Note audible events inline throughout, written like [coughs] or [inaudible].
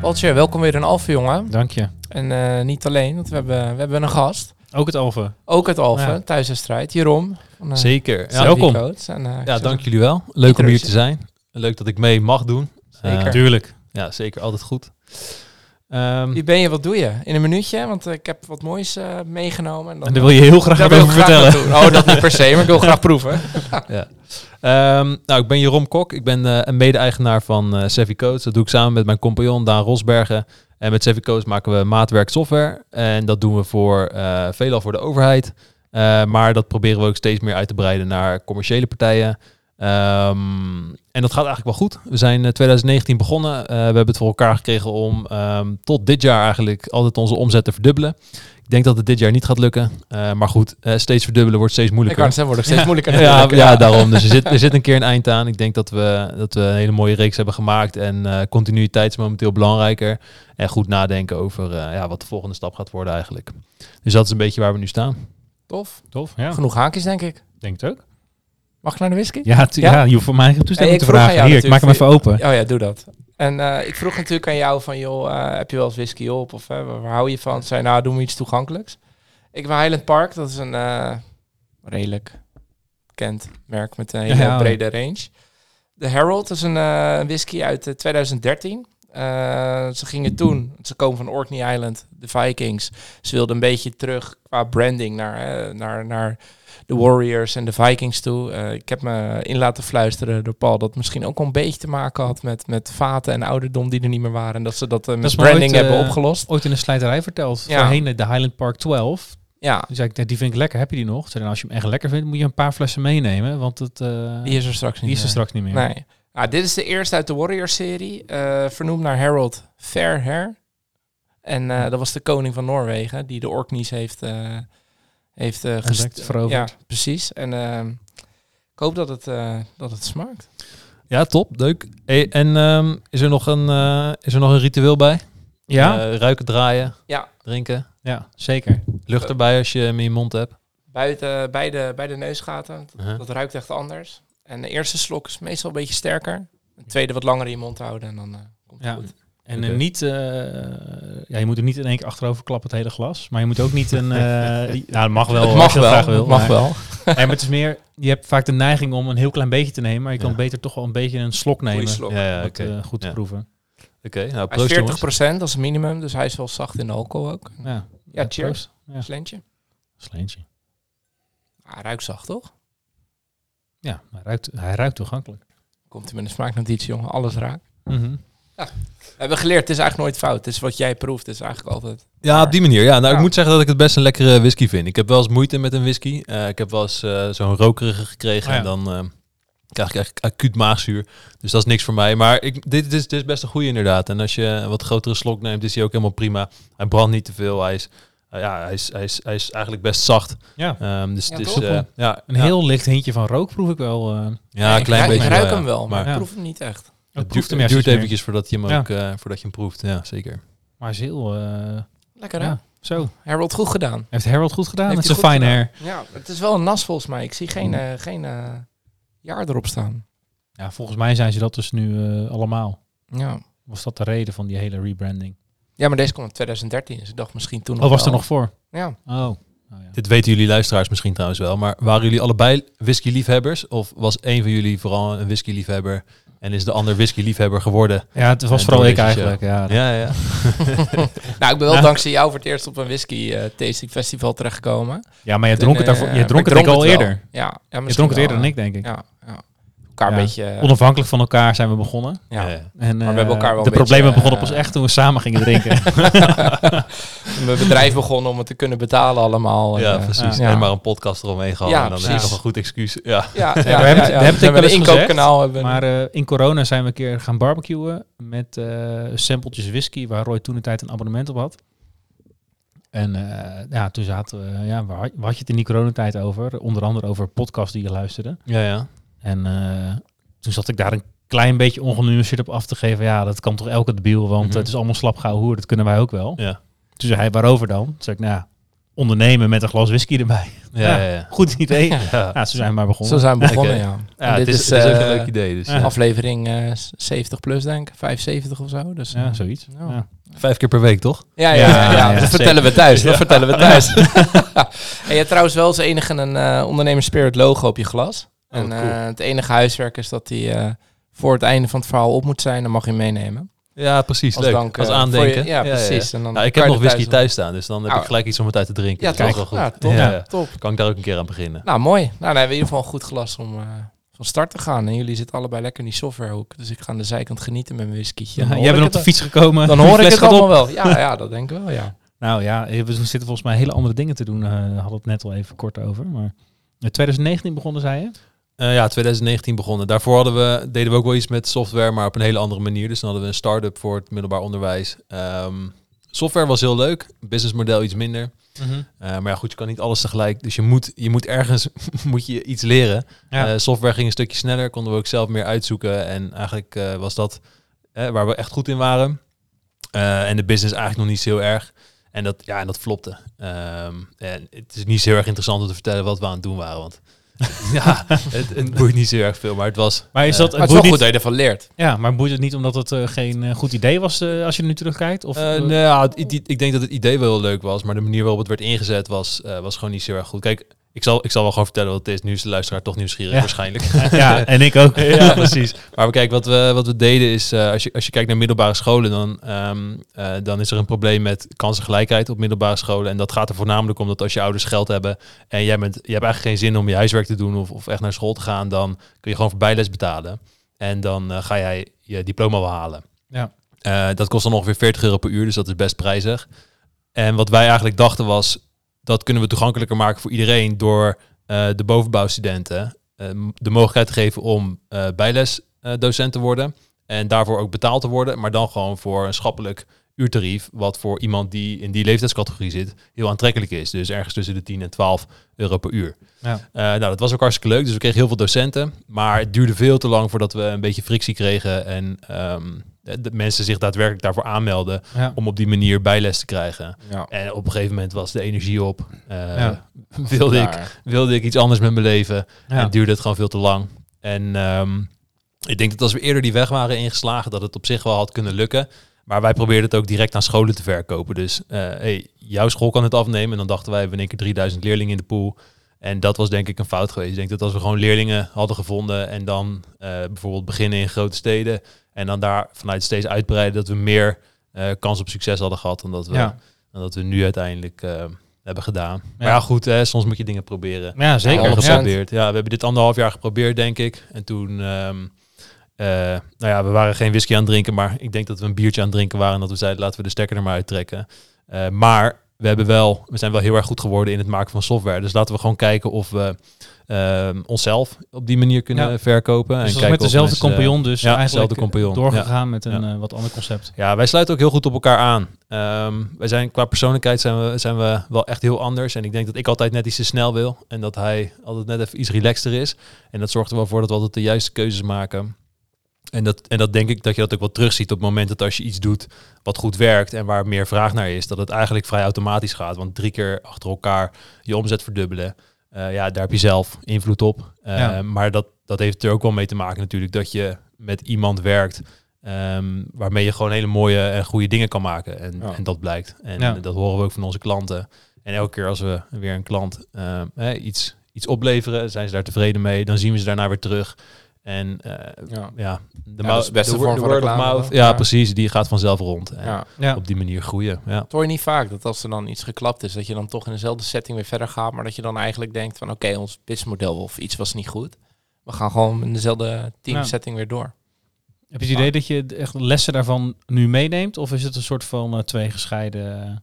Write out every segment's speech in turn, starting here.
Waltje, welkom weer in Alphen, jongen. Dank je. En eh, niet alleen, want we hebben, we hebben een gast. Ook het Alphen. Ook uit Alphen, Ja. thuis en strijd. Jeroen. van, eh, Zeker. Ja, welkom. Coach. En, eh, ja, dank jullie wel. Leuk om hier te zijn. Leuk dat ik mee mag doen. Zeker. Tuurlijk. ja, zeker. Altijd goed. Ehm, Wie ben je, wat doe je? In een minuutje, want ik heb wat moois eh, meegenomen. En dan, En wil je heel graag wat over graag vertellen. Oh, dat niet per se, maar ik wil graag proeven. [laughs] ehm, nou, ik ben Jeroen Kok. Ik ben eh, een mede-eigenaar van eh Savvy Codes. Dat doe ik samen met mijn compagnon Daan Rosbergen. En met Savvy Codes maken we maatwerk software. En dat doen we voor, veelal voor de overheid. Maar dat proberen we ook steeds meer uit te breiden naar commerciële partijen. Ehm, en dat gaat eigenlijk wel goed. We zijn eh, 2019 begonnen. Eh, we hebben het voor elkaar gekregen om ehm, tot dit jaar eigenlijk altijd onze omzet te verdubbelen. Ik denk dat het dit jaar niet gaat lukken. Eh, maar goed, eh, steeds verdubbelen wordt steeds Ik moeilijker. kan het steeds moeilijker. [laughs] Ja, ja, daarom. Dus er zit, [laughs] er zit een keer een eind aan. Ik denk dat we, dat we een hele mooie reeks hebben gemaakt. En eh, continuïteit is momenteel belangrijker. En goed nadenken over eh, ja, wat de volgende stap gaat worden eigenlijk. Dus dat is een beetje waar we nu staan. Tof. Tof, ja. Genoeg haakjes, denk ik. Denk het ook. Mag ik naar de whisky? Ja, tu- Ja? ja? je hoeft voor mij geen toestemming Hey, te ik vroeg vragen. Hier, ik maak hem even open. Oh ja, doe dat. En eh, ik vroeg natuurlijk aan jou van, joh, eh, heb je wel eens whisky op? Of eh, waar, hou je van? Zei, nou, doen we iets toegankelijks. Ik ben Highland Park, dat is een eh, redelijk bekend merk met een hele Ja, brede range. De Herald is een eh, whisky uit eh, 2013. Eh, ze gingen toen, ze komen van Orkney Island, de Vikings. Ze wilden een beetje terug qua branding naar, eh, naar, naar de Warriors en de Vikings toe. Eh, ik heb me in laten fluisteren door Paul dat misschien ook wel een beetje te maken had met, met vaten en ouderdom die er niet meer waren. En dat ze dat eh, met branding ooit, hebben opgelost. Ooit in een slijterij verteld. Ja. Voorheen de Highland Park 12. Ja, Dus zei ik, die vind ik lekker. Heb je die nog? Zei, nou, als je hem echt lekker vindt, moet je een paar flessen meenemen. Want het, die is er straks niet die is er straks niet meer. Nee. Nou, dit is de eerste uit de Warriors-serie, eh, vernoemd naar Harold Fairhair. En eh, dat was de koning van Noorwegen, die de Orkneys heeft, eh heeft eh, gest- veroverd. Ja, precies. En ehm, ik hoop dat het, eh, dat het smaakt. Ja, top. Leuk. Hey, en ehm, is, er nog een, is er nog een ritueel bij? Ja? Eh, ruiken, draaien, Ja, drinken. ja, zeker. Lucht erbij als je hem in je mond hebt. buiten, bij, de, bij de neusgaten. Dat, Uh-huh. dat ruikt echt anders. En de eerste slok is meestal een beetje sterker. De tweede wat langer in je mond houden en dan eh, komt het Ja. goed. En eh, niet, eh, ja, je moet er niet in één keer achterover klappen het hele glas. Maar je moet ook niet een, eh ja, dat mag wel. het mag als wel, graag wil, mag maar- wel. Nee, maar het is meer, je hebt vaak de neiging om een heel klein beetje te nemen. Maar je kan beter toch wel een beetje een slok nemen. Goeie slok. Ja, ja om het, oké. goed te Ja. proeven. Oké, nou Hij is proost 40 jongens. dat is het minimum. Dus hij is wel zacht in alcohol ook. Ja, Ja, cheers. Slentje. sleentje. Ah, ruikt zacht, toch? Ja, hij ruikt, hij ruikt toegankelijk. Komt hij met een smaaknotitie, jongen. Alles raakt. Mhm. We hebben geleerd, het is eigenlijk nooit fout. Het is wat jij proeft, het is eigenlijk altijd... Ja, op die manier. Ja, nou, Ja. ik moet zeggen dat ik het best een lekkere whisky vind. Ik heb wel eens moeite met een whisky. Eh, ik heb wel eens eh, zo'n rokerige gekregen Oh ja. en dan eh, krijg ik eigenlijk acuut maagzuur. Dus dat is niks voor mij. Maar ik, dit, is, dit is best een goede inderdaad. En als je een wat grotere slok neemt, is hij ook helemaal prima. Hij brandt niet te veel. Hij is, eh, ja, hij is, hij is, hij is eigenlijk best zacht. Ja, Ehm, dus Ja, het is toch? eh, ja, een ja. heel licht hintje van rook proef ik wel. eh ja, een ik klein ruik- beetje. Ik ruik hem wel, maar, ik proef hem niet echt. het duurt, hem het juist duurt iets meer. eventjes voordat je hem Ja. ook eh, voordat je hem proeft. Ja, zeker. Maar is heel, eh, Lekker, hè? ja, zo. Harold goed gedaan. Heeft Harold goed gedaan Heeft met zijn gedaan. hair. Ja, het is wel een nas volgens mij. Ik zie geen, eh, geen jaar erop staan. Ja, volgens mij zijn ze dat dus nu eh, allemaal. Ja. Was dat de reden van die hele rebranding? Ja, maar deze kwam in 2013. Dus ik dacht misschien toen Of was er nog voor? Ja. Oh. Oh, ja. Dit weten jullie luisteraars misschien trouwens wel, maar waren jullie allebei whisky-liefhebbers? Of was een van jullie vooral een whisky-liefhebber en is de ander whisky-liefhebber geworden? Ja, het was En vooral ik eigenlijk. Ja, Ja, ja. [laughs] nou, ik ben wel Ja. dankzij jou voor het eerst op een whisky eh, tasting festival terechtgekomen. ja maar je dronk het, daarvoor, eh, je dronk ik het ik al wel. eerder. Ja, ja Je dronk het eerder dan ik, denk ik. Ja, ja. Elkaar Ja. een beetje... eh, Onafhankelijk van elkaar zijn we begonnen. ja. En, we eh, hebben elkaar wel de een beetje, problemen begonnen pas eh, echt toen we samen gingen drinken. [laughs] [laughs] Mijn bedrijf begonnen om het te kunnen betalen allemaal. Ja, Eh, precies. ja. En maar een podcast eromheen gehad. Ja, en dan is nog een goed excuus. Ja. Ja, ja, we ja, hebben het- ja. we hebben het We een inkoopkanaal. Hebben. maar eh, in corona zijn we een keer gaan barbecuen met eh sampletjes whisky, waar Roy toen de tijd een abonnement op had. En eh, ja, toen zaten we, ja, waar, had- waar had je het in die coronatijd over? Onder andere over podcasts die je luisterde. Ja, ja. En eh, toen zat ik daar een klein beetje ongenuanceerd op af te geven. Ja, dat kan toch elke debiel, want Mhm. het is allemaal slap gauw hoer. Dat kunnen wij ook wel. Ja. Toen zei hij, waarover dan? Toen zei ik, nou ja, ondernemen met een glas whisky erbij. [laughs] Ja, ja, ja. Goed idee. [laughs] ja. Ja. zo zijn we maar begonnen. Zo zijn we begonnen, ja. Het dit is, is, het is ook een eh, leuk idee. Dus. Aflevering eh, 70 plus, denk ik. 75 of zo. Dus, Ja, eh, zoiets. Ja. Ja. Vijf keer per week, toch? Ja, ja, Ja, ja, ja, dat vertellen we thuis. Dat vertellen we thuis. [laughs] en je hebt trouwens wel als enige een eh ondernemer Spirit logo op je glas. Oh, en cool. eh, het enige huiswerk is dat die eh, voor het einde van het verhaal op moet zijn. Dan mag je hem meenemen. Ja, precies. Als leuk. dank, Als eh, aandenken. je- ja, precies. En dan Ja, ik heb nog whisky thuis thuis staan, dus dan heb Nou, ik gelijk iets om het uit te drinken. Ja, Dat is toch? wel goed. Ja, top. Top. Kan ik daar ook een keer aan beginnen. Nou, mooi. Nou, dan hebben we in ieder geval een goed glas om eh, van start te gaan. En jullie zitten allebei lekker in die softwarehoek. Dus ik ga aan de zijkant genieten met mijn whiskytje. Ja, jij bent op de het- fiets gekomen. Dan hoor [laughs] ik het allemaal wel. Ja, [laughs] ja, dat denk ik wel, ja. Nou ja, we zitten volgens mij hele andere dingen te doen. eh, we hadden het net al even kort over. Maar in 2019 begonnen, zei je? Eh, ja, 2019 begonnen. Daarvoor hadden we, deden we ook wel iets met software, maar op een hele andere manier. Dus dan hadden we een start-up voor het middelbaar onderwijs. Ehm, software was heel leuk, businessmodel iets minder. Eh, maar ja, goed, je kan niet alles tegelijk. Dus je moet, je moet ergens [laughs] moet je iets leren. Ja. Eh, software ging een stukje sneller, konden we ook zelf meer uitzoeken. En eigenlijk was dat waar we echt goed in waren. En de business eigenlijk nog niet zo heel erg. En dat, ja, en dat flopte. Ehm, en het is niet zo heel erg interessant om te vertellen wat we aan het doen waren. Want [laughs] ja, het, het boeit niet zo erg veel. Maar het was... Maar is eh, dat, het is wel goed dat je ervan leert. ja, maar boeit het niet omdat het eh, geen eh, goed idee was als je nu terugkijkt? Of, nou het ik denk dat het idee wel heel leuk was, maar de manier waarop het werd ingezet was, was gewoon niet zo erg goed. Kijk, ik zal, ik zal wel gewoon vertellen wat het is. Nu is de luisteraar toch nieuwsgierig Ja. waarschijnlijk. [laughs] ja, en ik ook. [laughs] ja, precies. Maar kijk, wat we, wat we deden is, eh, als, je, als je kijkt naar middelbare scholen, dan, ehm, eh, dan is er een probleem met kansengelijkheid op middelbare scholen. En dat gaat er voornamelijk om dat als je ouders geld hebben en jij bent, je hebt eigenlijk geen zin om je huiswerk te doen of, of echt naar school te gaan, dan kun je gewoon voor bijles betalen. En dan eh, ga jij je diploma wel halen. Ja. Dat kost dan ongeveer 40 euro per uur, dus dat is best prijzig. En wat wij eigenlijk dachten was, dat kunnen we toegankelijker maken voor iedereen door eh, de bovenbouwstudenten eh, de mogelijkheid te geven om eh bijlesdocent te worden. En daarvoor ook betaald te worden, maar dan gewoon voor een schappelijk uurtarief, wat voor iemand die in die leeftijdscategorie zit, heel aantrekkelijk is. Dus ergens tussen de 10 en 12 euro per uur. Ja. Eh, nou, dat was ook hartstikke leuk. Dus we kregen heel veel docenten. Maar het duurde veel te lang voordat we een beetje frictie kregen. En ehm, de, de mensen zich daadwerkelijk daarvoor aanmelden Ja. om op die manier bijles te krijgen. Ja. En op een gegeven moment was de energie op. Eh, Ja. wilde, ik, wilde ik iets anders met mijn leven. En duurde het gewoon veel te lang. En ehm, ik denk dat als we eerder die weg waren ingeslagen, dat het op zich wel had kunnen lukken. Maar wij probeerden het ook direct aan scholen te verkopen. Dus eh, hey, jouw school kan het afnemen. En dan dachten wij, we hebben in één keer 3000 leerlingen in de pool. En dat was denk ik een fout geweest. Ik denk dat als we gewoon leerlingen hadden gevonden en dan eh, bijvoorbeeld beginnen in grote steden en dan daar vanuit steeds uitbreiden, dat we meer eh, kans op succes hadden gehad dan dat we, Ja. dan dat we nu uiteindelijk eh, hebben gedaan. Maar Ja. ja, goed, hè, soms moet je dingen proberen. ja, zeker. Ja. geprobeerd. Ja, we hebben dit anderhalf jaar geprobeerd, denk ik. En toen, ehm, eh, nou ja, we waren geen whisky aan het drinken, maar ik denk dat we een biertje aan het drinken waren en dat we zeiden, laten we de stekker er maar uittrekken. Maar we hebben wel, we zijn wel heel erg goed geworden in het maken van software. Dus laten we gewoon kijken of we ehm, onszelf op die manier kunnen Ja. verkopen. Dus en kijken met dezelfde mensen- compagnon dus ja, eigenlijk compagnon. doorgegaan met een Ja. eh, wat ander concept. Ja, wij sluiten ook heel goed op elkaar aan. Ehm, wij zijn qua persoonlijkheid zijn we, zijn we wel echt heel anders. En ik denk dat ik altijd net iets te snel wil. En dat hij altijd net even iets relaxter is. En dat zorgt er wel voor dat we altijd de juiste keuzes maken. En dat, en dat denk ik dat je dat ook wel terugziet op het moment dat als je iets doet wat goed werkt en waar meer vraag naar is, dat het eigenlijk vrij automatisch gaat. Want drie keer achter elkaar je omzet verdubbelen, eh, ja, daar heb je zelf invloed op. Eh, Ja. Maar dat, dat heeft er ook wel mee te maken natuurlijk dat je met iemand werkt ehm, waarmee je gewoon hele mooie en goede dingen kan maken. En, Ja. en dat blijkt. En Ja. dat horen we ook van onze klanten. En elke keer als we weer een klant ehm, iets, iets opleveren, zijn ze daar tevreden mee. Dan zien we ze daarna weer terug. En eh, Ja. ja, de, de beste de vorm word- van de word of mouth. Ja, Ja. precies. Die gaat vanzelf rond. En Ja. Ja. op die manier groeien. Ja. Dat hoor je niet vaak, dat als er dan iets geklapt is, dat je dan toch in dezelfde setting weer verder gaat, maar dat je dan eigenlijk denkt van oké, ons businessmodel of iets was niet goed. we gaan gewoon in dezelfde teamsetting weer door. Heb je het idee dat je echt lessen daarvan nu meeneemt? Of is het een soort van eh, twee gescheiden eh,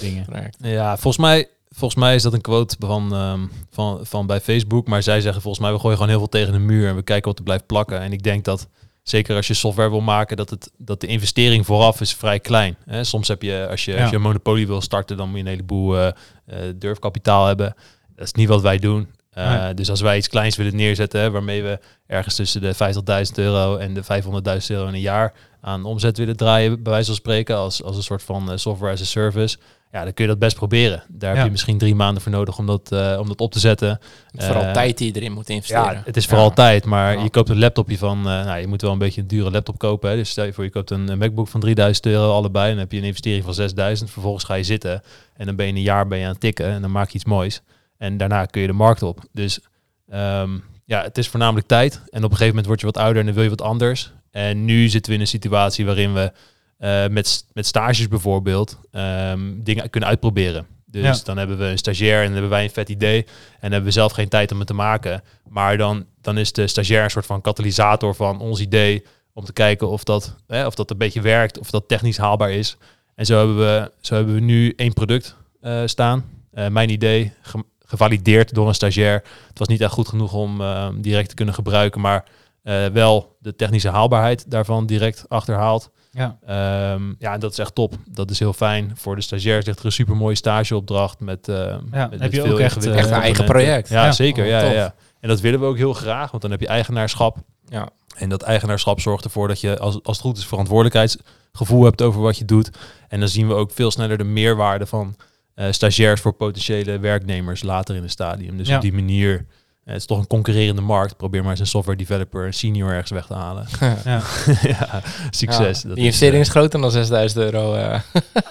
dingen? Correct. Ja, volgens mij, volgens mij is dat een quote van, ehm, van, van bij Facebook. Maar zij zeggen volgens mij, we gooien gewoon heel veel tegen de muur en we kijken wat er blijft plakken. En ik denk dat, zeker als je software wil maken, dat, het, dat de investering vooraf is vrij klein. Hè? Soms heb je, als je, Ja. als je een monopolie wil starten, dan moet je een heleboel eh, eh, durfkapitaal hebben. Dat is niet wat wij doen. Eh, Nee. Dus als wij iets kleins willen neerzetten, hè, waarmee we ergens tussen de 50.000 euro en de 500.000 euro in een jaar aan omzet willen draaien, bij wijze van spreken, als, als een soort van eh, software as a service, ja, dan kun je dat best proberen. Daar Ja. heb je misschien drie maanden voor nodig om dat, eh, om dat op te zetten. Vooral Eh, tijd die je erin moet investeren. Ja, het is vooral tijd, maar Ja. je koopt een laptopje van, eh, nou, je moet wel een beetje een dure laptop kopen. Hè. Dus stel je voor, je koopt een, een MacBook van 3000 euro allebei, en dan heb je een investering van 6000. Vervolgens ga je zitten en dan ben je een jaar ben je aan het tikken en dan maak je iets moois. En daarna kun je de markt op. Dus ehm, ja, het is voornamelijk tijd. En op een gegeven moment word je wat ouder en dan wil je wat anders. En nu zitten we in een situatie waarin we eh, met, met stages bijvoorbeeld ehm, dingen kunnen uitproberen. Dus Ja. dan hebben we een stagiair en dan hebben wij een vet idee. En hebben we zelf geen tijd om het te maken. Maar dan, dan is de stagiair een soort van katalysator van ons idee. Om te kijken of dat, hè, of dat een beetje werkt, of dat technisch haalbaar is. En zo hebben we, zo hebben we nu één product eh, staan. Eh, mijn idee, ge- gevalideerd door een stagiair. Het was niet echt goed genoeg om eh, direct te kunnen gebruiken, maar eh, wel de technische haalbaarheid daarvan direct achterhaald. Ja. Ehm, ja, en dat is echt top. Dat is heel fijn. Voor de stagiairs ligt er een super mooie stageopdracht met, eh met, heb met je veel ook echt, eh, Echt een eigen project. Ja, Ja. zeker. Oh, Ja, ja. En dat willen we ook heel graag, want dan heb je eigenaarschap. Ja. En dat eigenaarschap zorgt ervoor dat je, als, als het goed is, verantwoordelijkheidsgevoel hebt over wat je doet. En dan zien we ook veel sneller de meerwaarde van eh, stagiairs voor potentiële werknemers later in het stadium. Dus Ja. op die manier, het is toch een concurrerende markt. Probeer maar eens een software developer, een senior ergens weg te halen. [laughs] Ja. [laughs] ja, succes. Ja, is, investering eh, is groter dan 6000 euro. eh.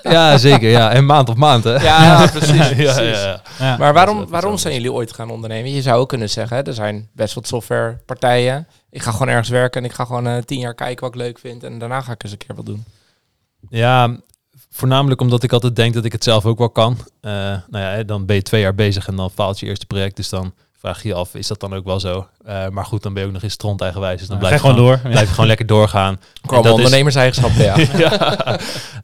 [laughs] ja, zeker. Ja. En maand op maand, hè? Ja, precies. ja, precies. ja, ja. Ja. Maar waarom, waarom zijn jullie ooit gaan ondernemen? Je zou ook kunnen zeggen, hè, er zijn best wat softwarepartijen. Ik ga gewoon ergens werken en ik ga gewoon eh, tien jaar kijken wat ik leuk vind. En daarna ga ik eens een keer wat doen. Ja, voornamelijk omdat ik altijd denk dat ik het zelf ook wel kan. Eh, nou ja, hè, dan ben je twee jaar bezig en dan faalt je eerste project. Dus dan vraag je je af, is dat dan ook wel zo? Eh, maar goed, dan ben je ook nog eens stront eigenwijs. Dus dan Ja, blijf je gewoon door. blijf je gewoon lekker doorgaan. [laughs] Is- ondernemerseigenschappen, ja. [laughs] [laughs] ja.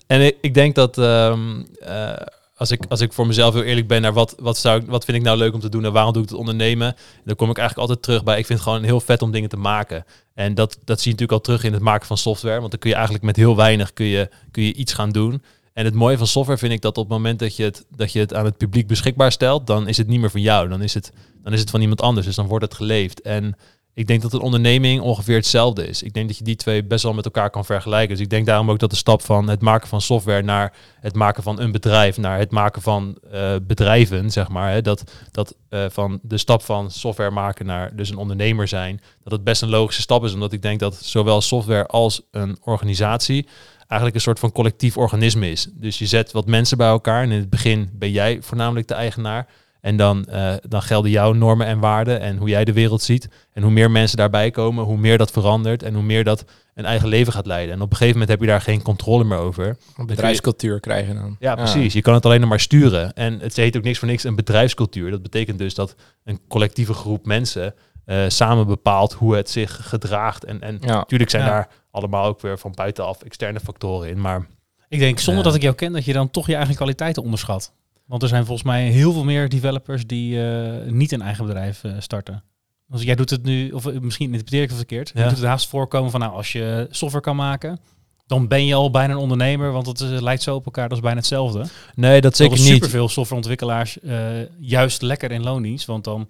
En ik, ik denk dat ehm, eh, als, ik, als ik voor mezelf heel eerlijk ben naar wat, wat, zou ik, wat vind ik nou leuk om te doen en waarom doe ik het ondernemen, dan kom ik eigenlijk altijd terug bij, ik vind het gewoon heel vet om dingen te maken. En dat, dat zie je natuurlijk al terug in het maken van software, want dan kun je eigenlijk met heel weinig kun je, kun je iets gaan doen. En het mooie van software vind ik dat op het moment dat je het, dat je het aan het publiek beschikbaar stelt, dan is het niet meer van jou. Dan is het, dan is het van iemand anders. Dus dan wordt het geleefd. En ik denk dat een onderneming ongeveer hetzelfde is. Ik denk dat je die twee best wel met elkaar kan vergelijken. Dus ik denk daarom ook dat de stap van het maken van software naar het maken van een bedrijf, naar het maken van eh, bedrijven, zeg maar, hè, dat, dat eh, van de stap van software maken naar dus een ondernemer zijn, dat het best een logische stap is, omdat ik denk dat zowel software als een organisatie eigenlijk een soort van collectief organisme is. Dus je zet wat mensen bij elkaar en in het begin ben jij voornamelijk de eigenaar. En dan, eh, dan gelden jouw normen en waarden en hoe jij de wereld ziet. En hoe meer mensen daarbij komen, hoe meer dat verandert en hoe meer dat een eigen leven gaat leiden. En op een gegeven moment heb je daar geen controle meer over. Een bedrijfscultuur krijgen dan. Ja, precies. Je kan het alleen nog maar sturen. En het heet ook niks voor niks een bedrijfscultuur. Dat betekent dus dat een collectieve groep mensen eh, samen bepaalt hoe het zich gedraagt. En, en Ja. natuurlijk zijn Ja. daar allemaal ook weer van buitenaf externe factoren in. Maar Ik denk, zonder Ja. dat ik jou ken, dat je dan toch je eigen kwaliteiten onderschat. Want er zijn volgens mij heel veel meer developers die eh, niet een eigen bedrijf eh, starten. Dus jij doet het nu, of eh, misschien interpreteer ik het verkeerd. Je Ja. doet het haast voorkomen van, nou, als je software kan maken, dan ben je al bijna een ondernemer, want het eh, lijkt zo op elkaar, dat is bijna hetzelfde. nee, dat zeker niet. superveel softwareontwikkelaars eh, juist lekker in loondienst, want dan...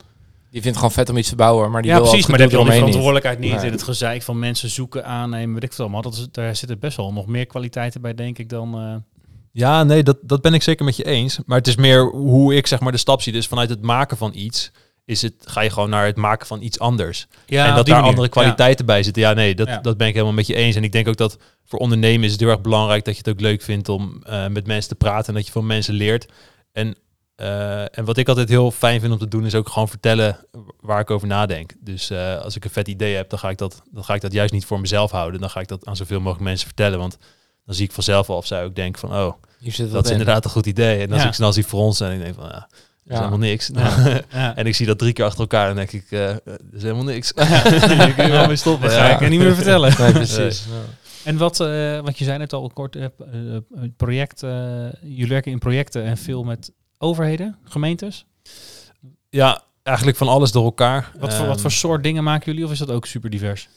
Die vindt het gewoon vet om iets te bouwen, maar die ja, wil precies, maar heb je die verantwoordelijkheid niet Nee. in het gezeik van mensen zoeken, aannemen, weet ik veel allemaal. Dat is, daar zitten best wel nog meer kwaliteiten bij, denk ik, dan... eh, Ja, nee, dat, dat ben ik zeker met je eens. Maar het is meer hoe ik zeg maar de stap zie. Dus vanuit het maken van iets is het, ga je gewoon naar het maken van iets anders. ja, en dat die daar manier. andere kwaliteiten bij zitten. Ja, nee, dat, Ja. dat ben ik helemaal met je eens. En ik denk ook dat voor ondernemen is het heel erg belangrijk dat je het ook leuk vindt om eh, met mensen te praten en dat je van mensen leert. En, eh, en wat ik altijd heel fijn vind om te doen, is ook gewoon vertellen waar ik over nadenk. Dus eh, als ik een vet idee heb, dan ga, ik dat, dan ga ik dat juist niet voor mezelf houden. Dan ga ik dat aan zoveel mogelijk mensen vertellen. Want dan zie ik vanzelf al of zij ook denken van, oh, Hier zit dat is in. inderdaad een goed idee. En als Ja. ik snel zie fronsen en ik denk van, ja, is Ja. helemaal niks. Ja. [laughs] Ja. en ik zie dat drie keer achter elkaar en dan denk ik, dat is helemaal niks. [laughs] Daar kun je wel mee stoppen. Dat ga ik je niet meer vertellen. [laughs] Nee, precies. En wat, eh, wat je zei net al kort, het project, jullie werken in projecten en veel met overheden, gemeentes. Ja, eigenlijk van alles door elkaar. Wat, voor, wat Ehm, voor soort dingen maken jullie of is dat ook super divers?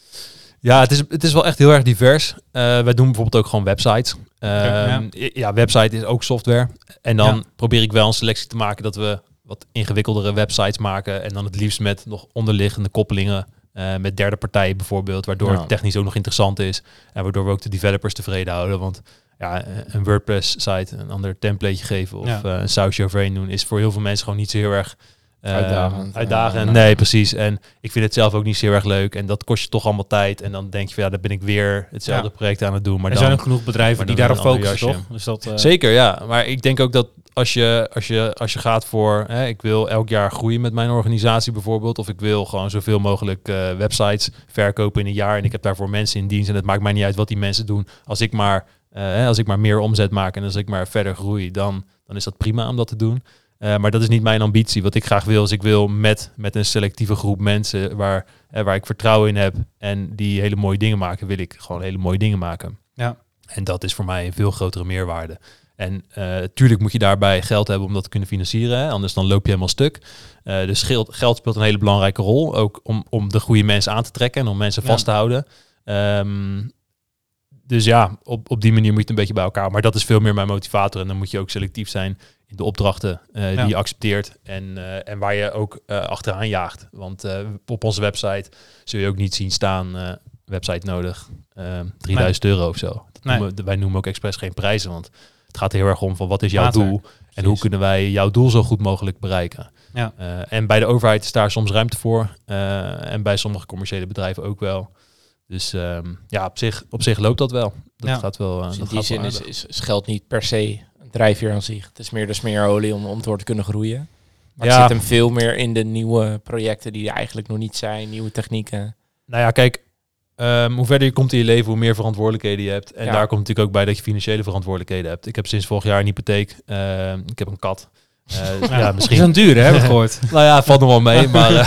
Ja, het is, het is wel echt heel erg divers. Eh, wij doen bijvoorbeeld ook gewoon websites. Ehm, ja. website is ook software. En dan Ja. probeer ik wel een selectie te maken dat we wat ingewikkeldere websites maken. En dan het liefst met nog onderliggende koppelingen. eh, met derde partijen bijvoorbeeld, waardoor Ja. het technisch ook nog interessant is. En waardoor we ook de developers tevreden houden. Want ja, een WordPress-site, een ander templateje geven of Ja. eh, een sausje overheen doen, is voor heel veel mensen gewoon niet zo heel erg eh, Uitdagend. uitdagend. Nee, precies. En ik vind het zelf ook niet zo heel erg leuk. En dat kost je toch allemaal tijd. En dan denk je van ja, dan ben ik weer hetzelfde Ja. project aan het doen. Maar er dan, zijn ook genoeg bedrijven die daarop focussen, toch? Dus dat, eh, Zeker, ja. Maar ik denk ook dat als je, als je, als je gaat voor, hè, ik wil elk jaar groeien met mijn organisatie bijvoorbeeld, of ik wil gewoon zoveel mogelijk eh, websites verkopen in een jaar en ik heb daarvoor mensen in dienst en het maakt mij niet uit wat die mensen doen. Als ik maar, eh, als ik maar meer omzet maak en als ik maar verder groei, dan, dan is dat prima om dat te doen. Eh, maar dat is niet mijn ambitie. Wat ik graag wil, is ik wil met, met een selectieve groep mensen waar, eh, waar ik vertrouwen in heb en die hele mooie dingen maken, wil ik gewoon hele mooie dingen maken. Ja. En dat is voor mij een veel grotere meerwaarde. En eh tuurlijk moet je daarbij geld hebben om dat te kunnen financieren. Hè? Anders dan loop je helemaal stuk. Dus geld, geld speelt een hele belangrijke rol. Ook om, om de goede mensen aan te trekken en om mensen Ja. vast te houden. Ehm, dus ja, op, op die manier moet je het een beetje bij elkaar. Maar dat is veel meer mijn motivator. En dan moet je ook selectief zijn in de opdrachten eh, Ja. die je accepteert. En, eh, en waar je ook eh, achteraan jaagt. Want op onze website zul je ook niet zien staan... website nodig, eh 3000 euro of zo. Dat Nee. noemen we- wij noemen ook expres geen prijzen, want het gaat heel erg om van wat is jouw Maatwerk. doel en hoe kunnen wij jouw doel zo goed mogelijk bereiken. Ja. En bij de overheid is daar soms ruimte voor en bij sommige commerciële bedrijven ook wel. Dus ehm, ja, op zich, op zich loopt dat wel. Dat Ja. gaat wel. eh, Dus in dat die zin is, is, is geld niet per se een drijfveer aan zich. Het is meer de smeerolie om, om door te kunnen groeien. Maar Ja. het zit hem veel meer in de nieuwe projecten die er eigenlijk nog niet zijn, nieuwe technieken. Nou ja, kijk, ehm, hoe verder je komt in je leven, hoe meer verantwoordelijkheden je hebt. En Ja. daar komt natuurlijk ook bij dat je financiële verantwoordelijkheden hebt. Ik heb sinds vorig jaar een hypotheek. Ehm, ik heb een kat. Eh, ja, Ja, misschien. Dat is een duur, hè, heb ik [laughs] gehoord. Nou ja, valt nog wel mee, [laughs] maar... eh,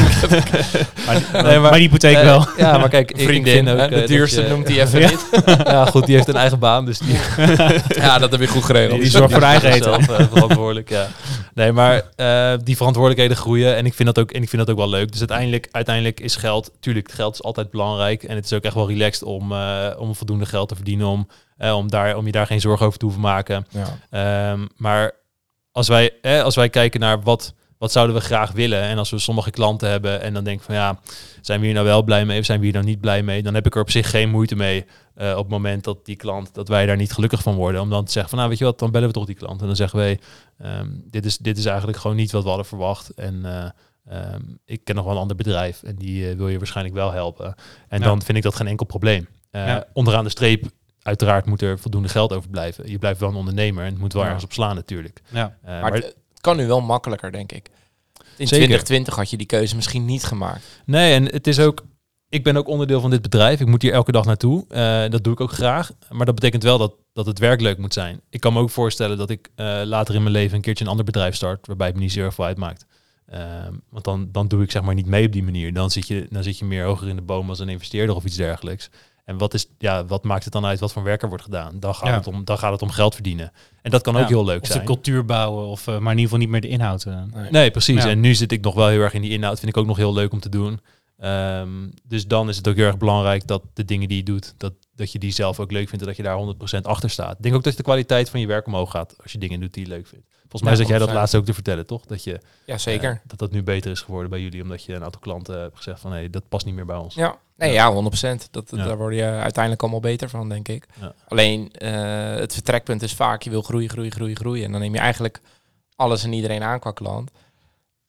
maar, [laughs] Nee, maar- maar die hypotheek eh, wel. Ja, maar kijk, ik Vriendin, vind ook, hè, de duurste je- noemt hij even Ja. niet. Ja, goed, die heeft een eigen baan, dus die, Ja, dat heb je goed geregeld. Die zorgt voor eigen eten. verantwoordelijk, ja. Nee, maar eh, die verantwoordelijkheden groeien en ik vind dat ook, en ik vind dat ook wel leuk. Dus uiteindelijk, uiteindelijk is geld, tuurlijk, geld is altijd belangrijk en het is ook echt wel relaxed om, eh, om voldoende geld te verdienen, om, eh, om, daar, om je daar geen zorgen over te hoeven maken. Ja. Ehm, maar als wij, eh, als wij kijken naar wat, wat zouden we graag willen en als we sommige klanten hebben en dan denk van ja, zijn we hier nou wel blij mee of zijn we hier nou niet blij mee, dan heb ik er op zich geen moeite mee eh, op het moment dat die klant, dat wij daar niet gelukkig van worden. Om dan te zeggen van nou weet je wat, dan bellen we toch die klant en dan zeggen wij, ehm, dit, is, dit is eigenlijk gewoon niet wat we hadden verwacht en eh, ehm, ik ken nog wel een ander bedrijf en die eh, wil je waarschijnlijk wel helpen. En Ja. dan vind ik dat geen enkel probleem. Ja. Onderaan de streep uiteraard moet er voldoende geld over blijven. Je blijft wel een ondernemer en het moet wel Ja. ergens op slaan natuurlijk. Ja. Eh, Maar maar het, het kan nu wel makkelijker, denk ik. In Zeker. 2020 had je die keuze misschien niet gemaakt. nee, en het is ook. Ik ben ook onderdeel van dit bedrijf. Ik moet hier elke dag naartoe. Eh, dat doe ik ook graag. Maar dat betekent wel dat, dat het werk leuk moet zijn. Ik kan me ook voorstellen dat ik eh, later in mijn leven een keertje een ander bedrijf start. Waarbij het me niet zo erg veel uitmaakt. Ehm, want dan, dan doe ik zeg maar niet mee op die manier. Dan zit, je, dan zit je meer hoger in de boom als een investeerder of iets dergelijks. En wat, is, ja, wat maakt het dan uit wat voor werk er wordt gedaan? Dan gaat, Ja. het, om, dan gaat het om geld verdienen. En dat kan ook heel leuk Of zijn. de cultuur bouwen, of, eh, maar in ieder geval niet meer de inhoud. eh. Nee, precies. Ja. En nu zit ik nog wel heel erg in die inhoud. Vind ik ook nog heel leuk om te doen. Ehm, dus dan is het ook heel erg belangrijk dat de dingen die je doet, dat, dat je die zelf ook leuk vindt en dat je daar 100% achter staat. Ik denk ook dat de kwaliteit van je werk omhoog gaat als je dingen doet die je leuk vindt. Volgens mij Ja, zat jij dat 100%. laatst ook te vertellen, toch? Dat je Ja, zeker. eh, dat dat nu beter is geworden bij jullie, omdat je een aantal klanten hebt gezegd van hé, dat past niet meer bij ons. Ja, nee, ja, 100%. Dat, Ja. Daar word je uiteindelijk allemaal beter van, denk ik. Ja. Alleen eh, het vertrekpunt is vaak, je wil groeien, groeien, groeien, groeien. En dan neem je eigenlijk alles en iedereen aan qua klant.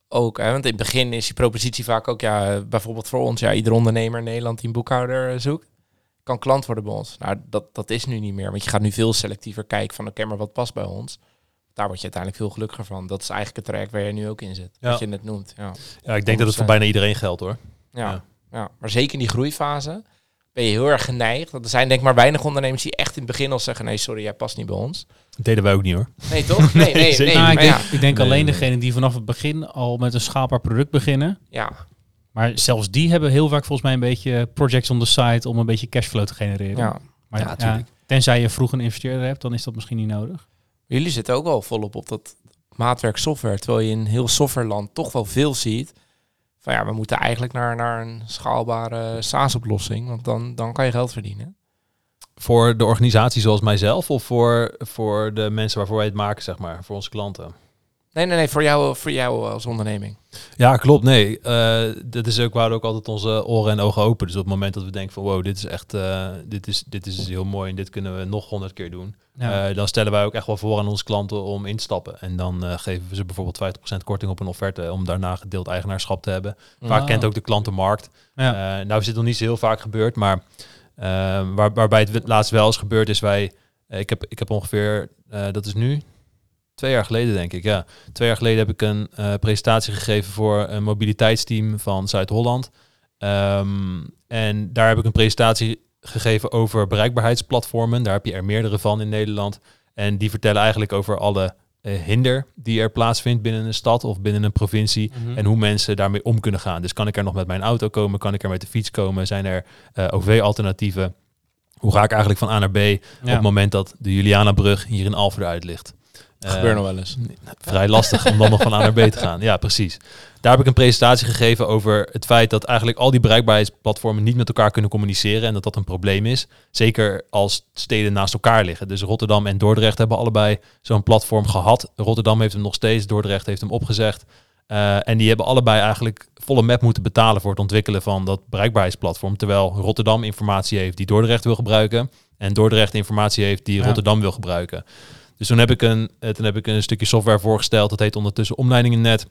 Ook, hè, want in het begin is die propositie vaak ook, ja, bijvoorbeeld voor ons, ja, ieder ondernemer in Nederland die een boekhouder eh, zoekt, kan klant worden bij ons. Nou, dat, dat is nu niet meer, want je gaat nu veel selectiever kijken van, oké, maar wat past bij ons? Daar word je uiteindelijk veel gelukkiger van. Dat is eigenlijk het traject waar je nu ook in zit, Ja. wat je net noemt. Ja. Ja, ik denk dat het voor 100%. bijna iedereen geldt hoor. Ja, Ja. ja. maar zeker in die groeifase, ben je heel erg geneigd. Want er zijn denk ik maar weinig ondernemers die echt in het begin al zeggen... nee, sorry, jij past niet bij ons. Dat deden wij ook niet hoor. Nee, toch? Nee, nee, [laughs] nee. Nou, ik denk, ja, ik denk Nee, alleen nee. degene die vanaf het begin al met een schaalbaar product beginnen. ja, Maar zelfs die hebben heel vaak volgens mij een beetje projects on the side om een beetje cashflow te genereren. ja. maar Ja, ja, tuurlijk. tenzij je vroeg een investeerder hebt, dan is dat misschien niet nodig. Jullie zitten ook wel volop op dat maatwerk software. Terwijl je in heel softwareland toch wel veel ziet. Van ja, we moeten eigenlijk naar, naar een schaalbare SaaS-oplossing. Want dan, dan kan je geld verdienen. Voor de organisatie zoals mijzelf of voor, voor de mensen waarvoor wij het maken, zeg maar, voor onze klanten? Nee, nee, nee, voor jou, voor jou als onderneming. Ja, klopt. Nee, eh, dat is ook, we houden ook altijd onze oren en ogen open. Dus op het moment dat we denken van wow, dit is echt, eh, dit, is, dit is heel mooi en dit kunnen we nog honderd keer doen. Ja. Eh, dan stellen wij ook echt wel voor aan onze klanten om in te stappen. En dan geven we ze bijvoorbeeld 50% korting op een offerte om daarna gedeeld eigenaarschap te hebben. Vaak Ah. kent ook de klant de markt. ja. Nou is het nog niet zo heel vaak gebeurd, maar waar, waarbij het laatst wel is gebeurd is wij, ik, heb, ik heb ongeveer, dat is nu twee jaar geleden denk ik, ja. Twee jaar geleden heb ik een eh, presentatie gegeven voor een mobiliteitsteam van Zuid-Holland. Ehm, en daar heb ik een presentatie gegeven over bereikbaarheidsplatformen. Daar heb je er meerdere van in Nederland. En die vertellen eigenlijk over alle eh, hinder die er plaatsvindt binnen een stad of binnen een provincie. Mhm. En hoe mensen daarmee om kunnen gaan. Dus kan ik er nog met mijn auto komen? Kan ik er met de fiets komen? Zijn er eh, OV-alternatieven? Hoe ga ik eigenlijk van A naar B op het moment dat de Julianabrug hier in Alphen eruit ligt? Dat gebeurt Eh, nog wel eens. vrij lastig om dan nog van A naar B te gaan. Ja, precies. Daar heb ik een presentatie gegeven over het feit dat eigenlijk al die bereikbaarheidsplatformen niet met elkaar kunnen communiceren en dat dat een probleem is. Zeker als steden naast elkaar liggen. Dus Rotterdam en Dordrecht hebben allebei zo'n platform gehad. Rotterdam heeft hem nog steeds, Dordrecht heeft hem opgezegd. Eh, en die hebben allebei eigenlijk volle map moeten betalen voor het ontwikkelen van dat bereikbaarheidsplatform. Terwijl Rotterdam informatie heeft die Dordrecht wil gebruiken. En Dordrecht informatie heeft die Ja. Rotterdam wil gebruiken. Dus toen heb, ik een, eh, toen heb ik een stukje software voorgesteld. Dat heet ondertussen Omleidingennet.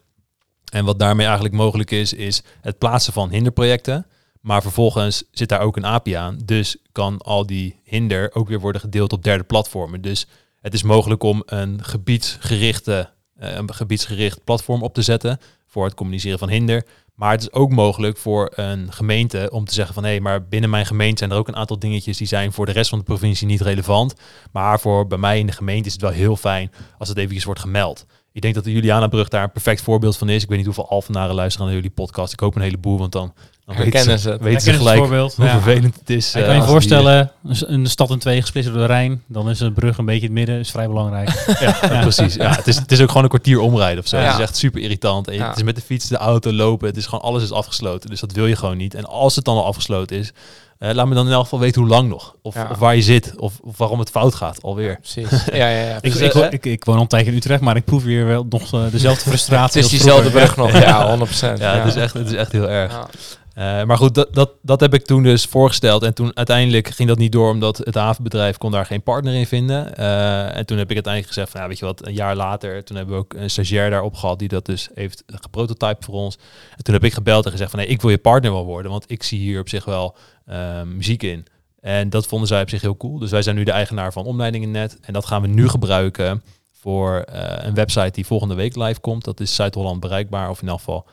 En wat daarmee eigenlijk mogelijk is, is het plaatsen van hinderprojecten. Maar vervolgens zit daar ook een API aan. Dus kan al die hinder ook weer worden gedeeld op derde platformen. Dus het is mogelijk om een gebiedsgerichte, een gebiedsgericht platform op te zetten voor het communiceren van hinder. Maar het is ook mogelijk voor een gemeente om te zeggen van hé, hey, maar binnen mijn gemeente zijn er ook een aantal dingetjes die zijn voor de rest van de provincie niet relevant. Maar voor bij mij in de gemeente is het wel heel fijn als het eventjes wordt gemeld. Ik denk dat de Julianabrug daar een perfect voorbeeld van is. Ik weet niet hoeveel Alphenaren luisteren naar jullie podcast. Ik hoop een heleboel, want dan, dan Herkennen ze, het. weten ze gelijk voorbeeld. hoe Ja. vervelend het is. Ik eh, kan je als voorstellen, een- een stad in twee gesplitst door de Rijn, dan is een brug een beetje in het midden, is vrij belangrijk. [laughs] ja, ja, precies. Ja, het, is, het is ook gewoon een kwartier omrijden of zo. Ja. Het is echt super irritant. En je- Ja. Het is met de fiets, de auto, lopen. Het is gewoon alles is afgesloten. Dus dat wil je gewoon niet. En als het dan al afgesloten is, eh, laat me dan in elk geval weten hoe lang nog. Of, Ja. of waar je zit. Of, of waarom het fout gaat alweer. Precies. Ja, ja, ja. [laughs] ik, Dus, ik, eh, ik, ik woon al een tijdje in Utrecht, maar ik proef hier wel nog eh, dezelfde [laughs] het frustratie. is als diezelfde brug nog. Ja, 100%. Ja, Het, is echt, het is echt heel erg. Eh, maar goed, dat, dat, dat heb ik toen dus voorgesteld. En toen uiteindelijk ging dat niet door, omdat het havenbedrijf kon daar geen partner in vinden. Eh, en toen heb ik uiteindelijk gezegd ja, weet je wat, een jaar later, toen hebben we ook een stagiair daarop gehad die dat dus heeft geprototyped voor ons. En toen heb ik gebeld en gezegd van, nee, ik wil je partner wel worden, want ik zie hier op zich wel eh, muziek in. En dat vonden zij op zich heel cool. Dus wij zijn nu de eigenaar van Omleidingennet. En dat gaan we nu gebruiken voor een website die volgende week live komt. Dat is Zuid-Holland bereikbaar, of in elk geval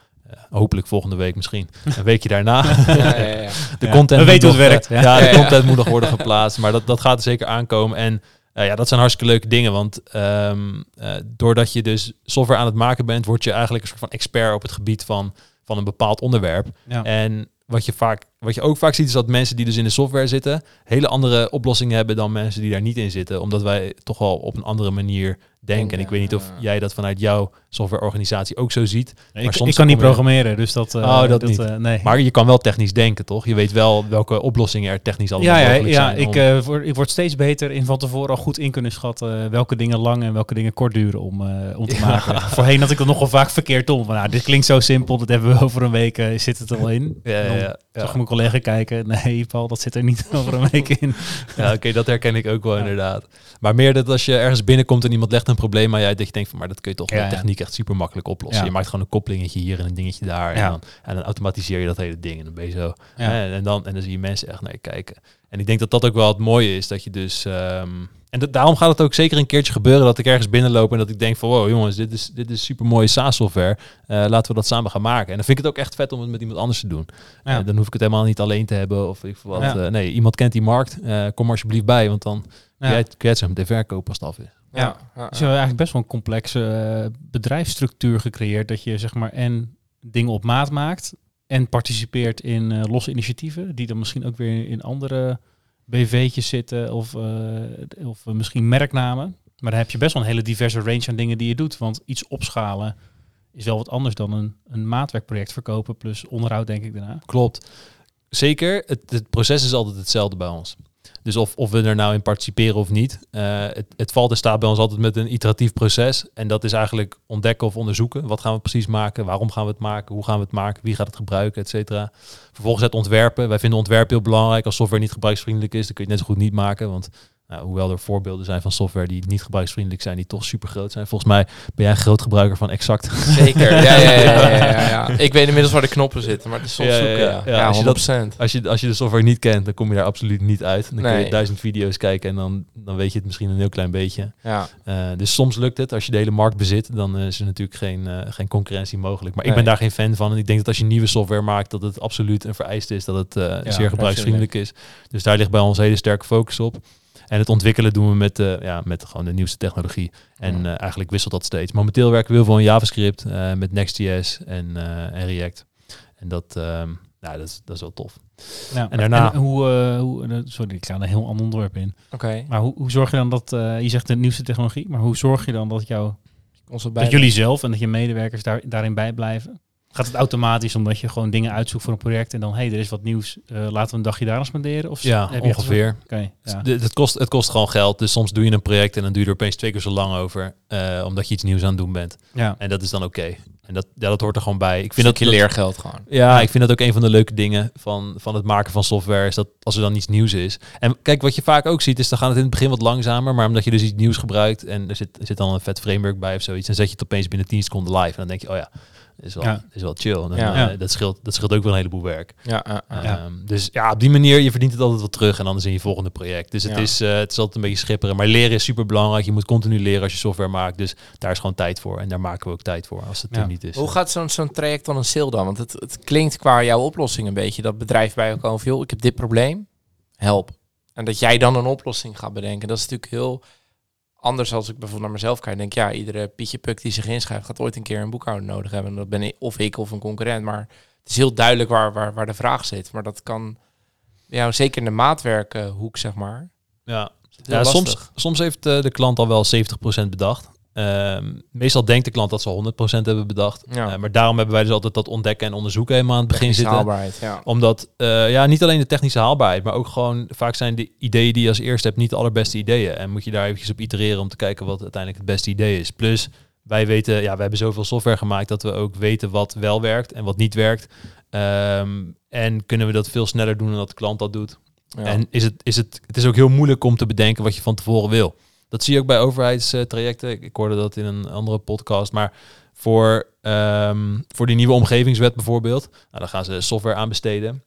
hopelijk volgende week misschien. Een weekje daarna. [laughs] Ja, ja, ja. De Ja, content we moet weten hoe nog, het werkt, eh, ja. De content moet nog worden geplaatst. Maar dat, dat gaat er zeker aankomen. En eh, ja, dat zijn hartstikke leuke dingen. Want ehm, eh, doordat je dus software aan het maken bent, word je eigenlijk een soort van expert op het gebied van, van een bepaald onderwerp. Ja. En wat je, vaak, wat je ook vaak ziet, is dat mensen die dus in de software zitten, hele andere oplossingen hebben dan mensen die daar niet in zitten. Omdat wij toch wel op een andere manier denken. En ik weet niet of Ja. jij dat vanuit jouw softwareorganisatie ook zo ziet. Ik, Maar soms ik kan niet programmeren, dus dat... eh, Oh, dat niet. eh, nee. Maar je kan wel technisch denken, toch? Je weet wel welke oplossingen er technisch allemaal ja, ja, mogelijk ja zijn. ik, om- eh, word, ik word steeds beter in van tevoren al goed in kunnen schatten welke dingen lang en welke dingen kort duren om, om te Ja. maken. [laughs] Voorheen had ik dat nogal vaak verkeerd om. Van, nou, dit klinkt zo simpel, dat hebben we [laughs] over een week, zit het er wel in. ja, ja, ja, ja. Zag mijn collega kijken, nee Paul, dat zit er niet [laughs] over een week in. Ja, oké, dat herken ik ook wel Ja. inderdaad. Maar meer dat als je ergens binnenkomt en iemand legt een probleem aan je uit, dat je denkt van, maar dat kun je toch Ja, met techniek echt super makkelijk oplossen. Je maakt gewoon een koppelingetje hier en een dingetje daar. En, dan, en dan automatiseer je dat hele ding en dan ben je zo. Hè, en, dan, en dan zie je mensen echt naar je kijken. En ik denk dat dat ook wel het mooie is, dat je dus... ehm, en da- daarom gaat het ook zeker een keertje gebeuren dat ik ergens binnenloop en dat ik denk van, wow jongens, dit is, dit is super mooie SaaS-software. Eh, laten we dat samen gaan maken. En dan vind ik het ook echt vet om het met iemand anders te doen. Ja. Eh, dan hoef ik het helemaal niet alleen te hebben of ik wat. Ja. Eh, nee, iemand kent die markt. Eh, kom er alsjeblieft bij, want dan kun Ja. jij, kun jij het zo meteen verkopen als het af is. Ja. Ja. ja, Dus je hebt eigenlijk best wel een complexe bedrijfsstructuur gecreëerd. Dat je zeg maar en dingen op maat maakt en participeert in eh, losse initiatieven. Die dan misschien ook weer in andere BV'tjes zitten of, eh, of misschien merknamen. Maar dan heb je best wel een hele diverse range aan dingen die je doet. Want iets opschalen is wel wat anders dan een, een maatwerkproject verkopen plus onderhoud denk ik daarna. Klopt. Zeker, het proces is altijd hetzelfde bij ons. Dus of, of we er nou in participeren of niet, eh, het, het valt en staat bij ons altijd met een iteratief proces. En dat is eigenlijk ontdekken of onderzoeken. Wat gaan we precies maken? Waarom gaan we het maken? Hoe gaan we het maken? Wie gaat het gebruiken? Et cetera. Vervolgens het ontwerpen. Wij vinden ontwerp heel belangrijk. Als software niet gebruiksvriendelijk is, dan kun je het net zo goed niet maken. Want nou, hoewel er voorbeelden zijn van software die niet gebruiksvriendelijk zijn, die toch super groot zijn. Volgens mij ben jij een groot gebruiker van Exact. Zeker. Ja, ja, ja, ja, ja. [laughs] Ik weet inmiddels waar de knoppen zitten, maar het is soms Ja, zoeken. ja. Ja, als je dat- 100%. Als je, als je de software niet kent, dan kom je daar absoluut niet uit. Dan kun je duizend video's kijken en dan, dan weet je het misschien een heel klein beetje. Ja, Eh, dus soms lukt het. Als je de hele markt bezit, dan eh, is er natuurlijk geen, eh, geen concurrentie mogelijk. Maar ik ben daar geen fan van. En ik denk dat als je nieuwe software maakt, dat het absoluut een vereiste is dat het zeer gebruiksvriendelijk is. Dus daar ligt bij ons hele sterke focus op. En het ontwikkelen doen we met, eh, ja, met gewoon de nieuwste technologie. En eh, eigenlijk wisselt dat steeds. Momenteel werken we heel veel in JavaScript eh, met Next.js en, eh, en React. En dat, ehm, nou, dat, is, dat is wel tof. Ja, En daarna- hoe, eh, hoe, eh, sorry, ik ga een heel ander onderwerp in. oké. Maar hoe, hoe zorg je dan dat, eh, je zegt de nieuwste technologie, maar hoe zorg je dan dat, jou, Onze dat jullie zelf en dat je medewerkers daar, daarin bijblijven? Gaat het automatisch omdat je gewoon dingen uitzoekt voor een project en dan, hé, hey, er is wat nieuws, eh, laten we een dagje daar aan spenderen? Of Ja, heb je ongeveer. Oké, ja. Het, het, kost, het kost gewoon geld. Dus soms doe je een project en dan duur je er opeens twee keer zo lang over. eh, omdat je iets nieuws aan het doen bent. ja. En dat is dan oké. En dat, ja, dat hoort er gewoon bij. Ik Vind dat, je leergeld gewoon. Ja, ik vind dat ook een van de leuke dingen van, van het maken van software. Is dat als er dan iets nieuws is. En kijk, wat je vaak ook ziet, is dan gaat het in het begin wat langzamer. Maar omdat je dus iets nieuws gebruikt en er zit, er zit dan een vet framework bij of zoiets. Dan zet je het opeens binnen 10 seconden live. En dan denk je, oh ja, is wel, Ja. is wel chill. En dan, Ja. eh, dat, scheelt, dat scheelt ook wel een heleboel werk. Ja, ja. Ehm, dus ja, op die manier, je verdient het altijd wel terug en anders in je volgende project. Dus het, Ja. is, eh, het is altijd een beetje schipperen. Maar leren is super belangrijk. Je moet continu leren als je software maakt. Dus daar is gewoon tijd voor. En daar maken we ook tijd voor als het Ja. er niet is. Hoe gaat zo'n zo'n traject dan een sale dan? Want het, het klinkt qua jouw oplossing een beetje dat bedrijf bij elkaar over, joh, ik heb dit probleem, help. En dat jij dan een oplossing gaat bedenken. Dat is natuurlijk heel anders als ik bijvoorbeeld naar mezelf kijk. Denk ja, iedere Pietje Puk die zich inschrijft gaat ooit een keer een boekhouder nodig hebben. En dat ben ik, of ik of een concurrent. Maar het is heel duidelijk waar, waar, waar de vraag zit. Maar dat kan, ja, zeker in de maatwerkhoek, zeg maar. Ja, ja lastig. soms, soms heeft eh, de klant al wel 70% bedacht. Ehm, meestal denkt de klant dat ze 100% hebben bedacht. Ja. Eh, maar daarom hebben wij dus altijd dat ontdekken en onderzoeken helemaal aan het begin zitten. haalbaarheid, ja. Omdat, eh, ja, niet alleen de technische haalbaarheid, maar ook gewoon vaak zijn de ideeën die je als eerste hebt niet de allerbeste ideeën. En moet je daar eventjes op itereren om te kijken wat uiteindelijk het beste idee is. Plus, wij weten, ja, we hebben zoveel software gemaakt dat we ook weten wat wel werkt en wat niet werkt. Ehm, en kunnen we dat veel sneller doen dan dat de klant dat doet. Ja. En is het, is het, het is ook heel moeilijk om te bedenken wat je van tevoren wil. Dat zie je ook bij overheidstrajecten. Ik, hoorde dat in een andere podcast. Maar voor, ehm, voor die nieuwe omgevingswet bijvoorbeeld, nou, dan gaan ze software aanbesteden.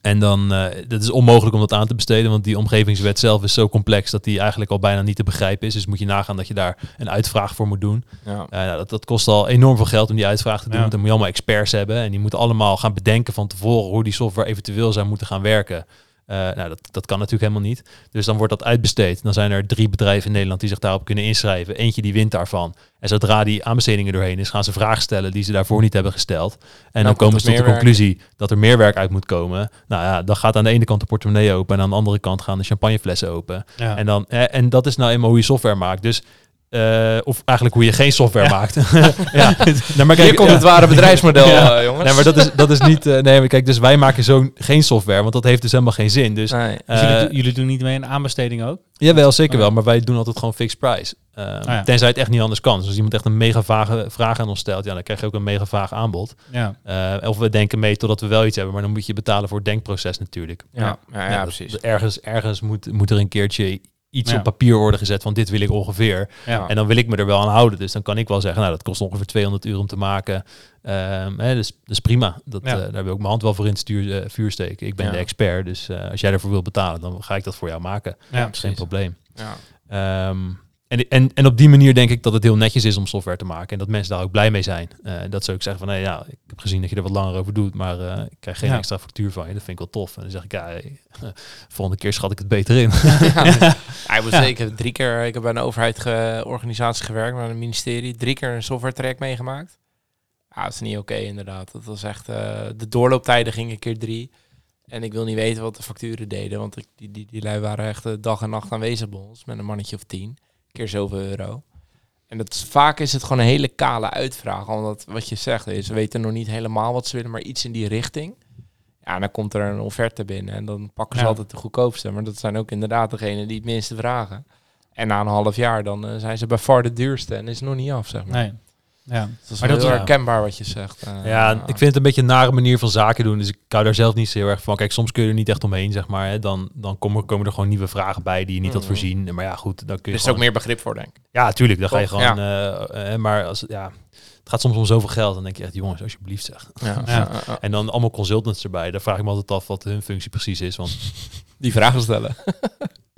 En dan, eh dat is onmogelijk om dat aan te besteden, want die omgevingswet zelf is zo complex dat die eigenlijk al bijna niet te begrijpen is. Dus moet je nagaan dat je daar een uitvraag voor moet doen. ja. Eh, nou, dat, dat kost al enorm veel geld om die uitvraag te doen. Ja. Want Dan moet je allemaal experts hebben. En die moeten allemaal gaan bedenken van tevoren hoe die software eventueel zou moeten gaan werken. Eh, nou, dat, dat kan natuurlijk helemaal niet. Dus dan wordt dat uitbesteed. Dan zijn er drie bedrijven in Nederland die zich daarop kunnen inschrijven. Eentje die wint daarvan. En zodra die aanbestedingen doorheen is, gaan ze vragen stellen die ze daarvoor niet hebben gesteld. En dan, komt komen ze tot de werk. conclusie dat er meer werk uit moet komen. Nou ja, dan gaat aan de ene kant de portemonnee open en aan de andere kant gaan de champagneflessen open. Ja. En, dan, eh, en dat is nou eenmaal hoe je software maakt. Dus, eh, of eigenlijk hoe je geen software maakt. [laughs] ja. Nou, maar Hier kijk, komt ja. het ware bedrijfsmodel, [laughs] Ja. eh, jongens. Nee, maar dat is, dat is niet... eh, nee, maar kijk, dus wij maken zo geen software, want dat heeft dus helemaal geen zin. Dus Nee. Dus eh, jullie, jullie doen niet mee een aanbesteding ook? jawel, zeker Oh, wel, maar wij doen altijd gewoon fixed price. Ja. Tenzij het echt niet anders kan. Dus als iemand echt een mega vage vraag aan ons stelt, ja, dan krijg je ook een mega vaag aanbod. Ja. Eh, of we denken mee totdat we wel iets hebben, maar dan moet je betalen voor het denkproces natuurlijk. Ja, ja, ja, Ja, dat- precies. dat ergens ergens moet, moet er een keertje iets Ja. op papier worden gezet van dit wil ik ongeveer. Ja. En dan wil ik me er wel aan houden. Dus dan kan ik wel zeggen, nou dat kost ongeveer 200 uur om te maken. Ehm, hè, dus, dus prima. Dat, Ja. eh, daar wil ik mijn hand wel voor in het stuur, eh, vuur steken. Ik ben de expert, dus eh, als jij ervoor wilt betalen, dan ga ik dat voor jou maken. Ja, geen probleem. Ja. Ehm, en, en, en op die manier denk ik dat het heel netjes is om software te maken. En dat mensen daar ook blij mee zijn. Eh, dat ze ook zeggen van, nee, ja, ik heb gezien dat je er wat langer over doet, maar eh, ik krijg geen Ja. extra factuur van je. Dat vind ik wel tof. En dan zeg ik, ja, hey, [laughs] volgende keer schat ik het beter in. Hij was zeker drie keer. Ik heb bij een overheid ge- gewerkt, bij een ministerie. Drie keer een software track meegemaakt. Ja, dat is niet oké inderdaad. Dat was echt. eh, de doorlooptijden gingen keer drie. En ik wil niet weten wat de facturen deden, want ik, die, die, die lui waren echt dag en nacht aanwezig bij ons met een mannetje of tien. Keer zoveel euro. En dat is, vaak is het gewoon een hele kale uitvraag. Omdat wat je zegt is, ze weten nog niet helemaal wat ze willen, maar iets in die richting. Ja, dan komt er een offerte binnen en dan pakken ze Ja. altijd de goedkoopste. Maar dat zijn ook inderdaad degenen die het minste vragen. En na een half jaar dan eh, zijn ze bij far de duurste en is nog niet af, zeg maar. Nee. Ja. Dat is Maar wel dat- heel ja. herkenbaar wat je zegt. eh. Ja, ik vind het een beetje een nare manier van zaken doen. Dus ik hou daar zelf niet zo heel erg van. Kijk, soms kun je er niet echt omheen, zeg maar. Hè. Dan, dan komen, komen er gewoon nieuwe vragen bij die je niet had Mhm. voorzien. Maar ja, goed, dan kun Er je is gewoon... ook meer begrip voor, denk ik. Ja, tuurlijk. Dan ga je gewoon... eh, eh, maar als, ja, het gaat soms om zoveel geld. Dan denk je echt, jongens, alsjeblieft zeg. Ja. [laughs] Ja. En dan allemaal consultants erbij. Daar vraag ik me altijd af wat hun functie precies is. Want Die vragen stellen. [laughs]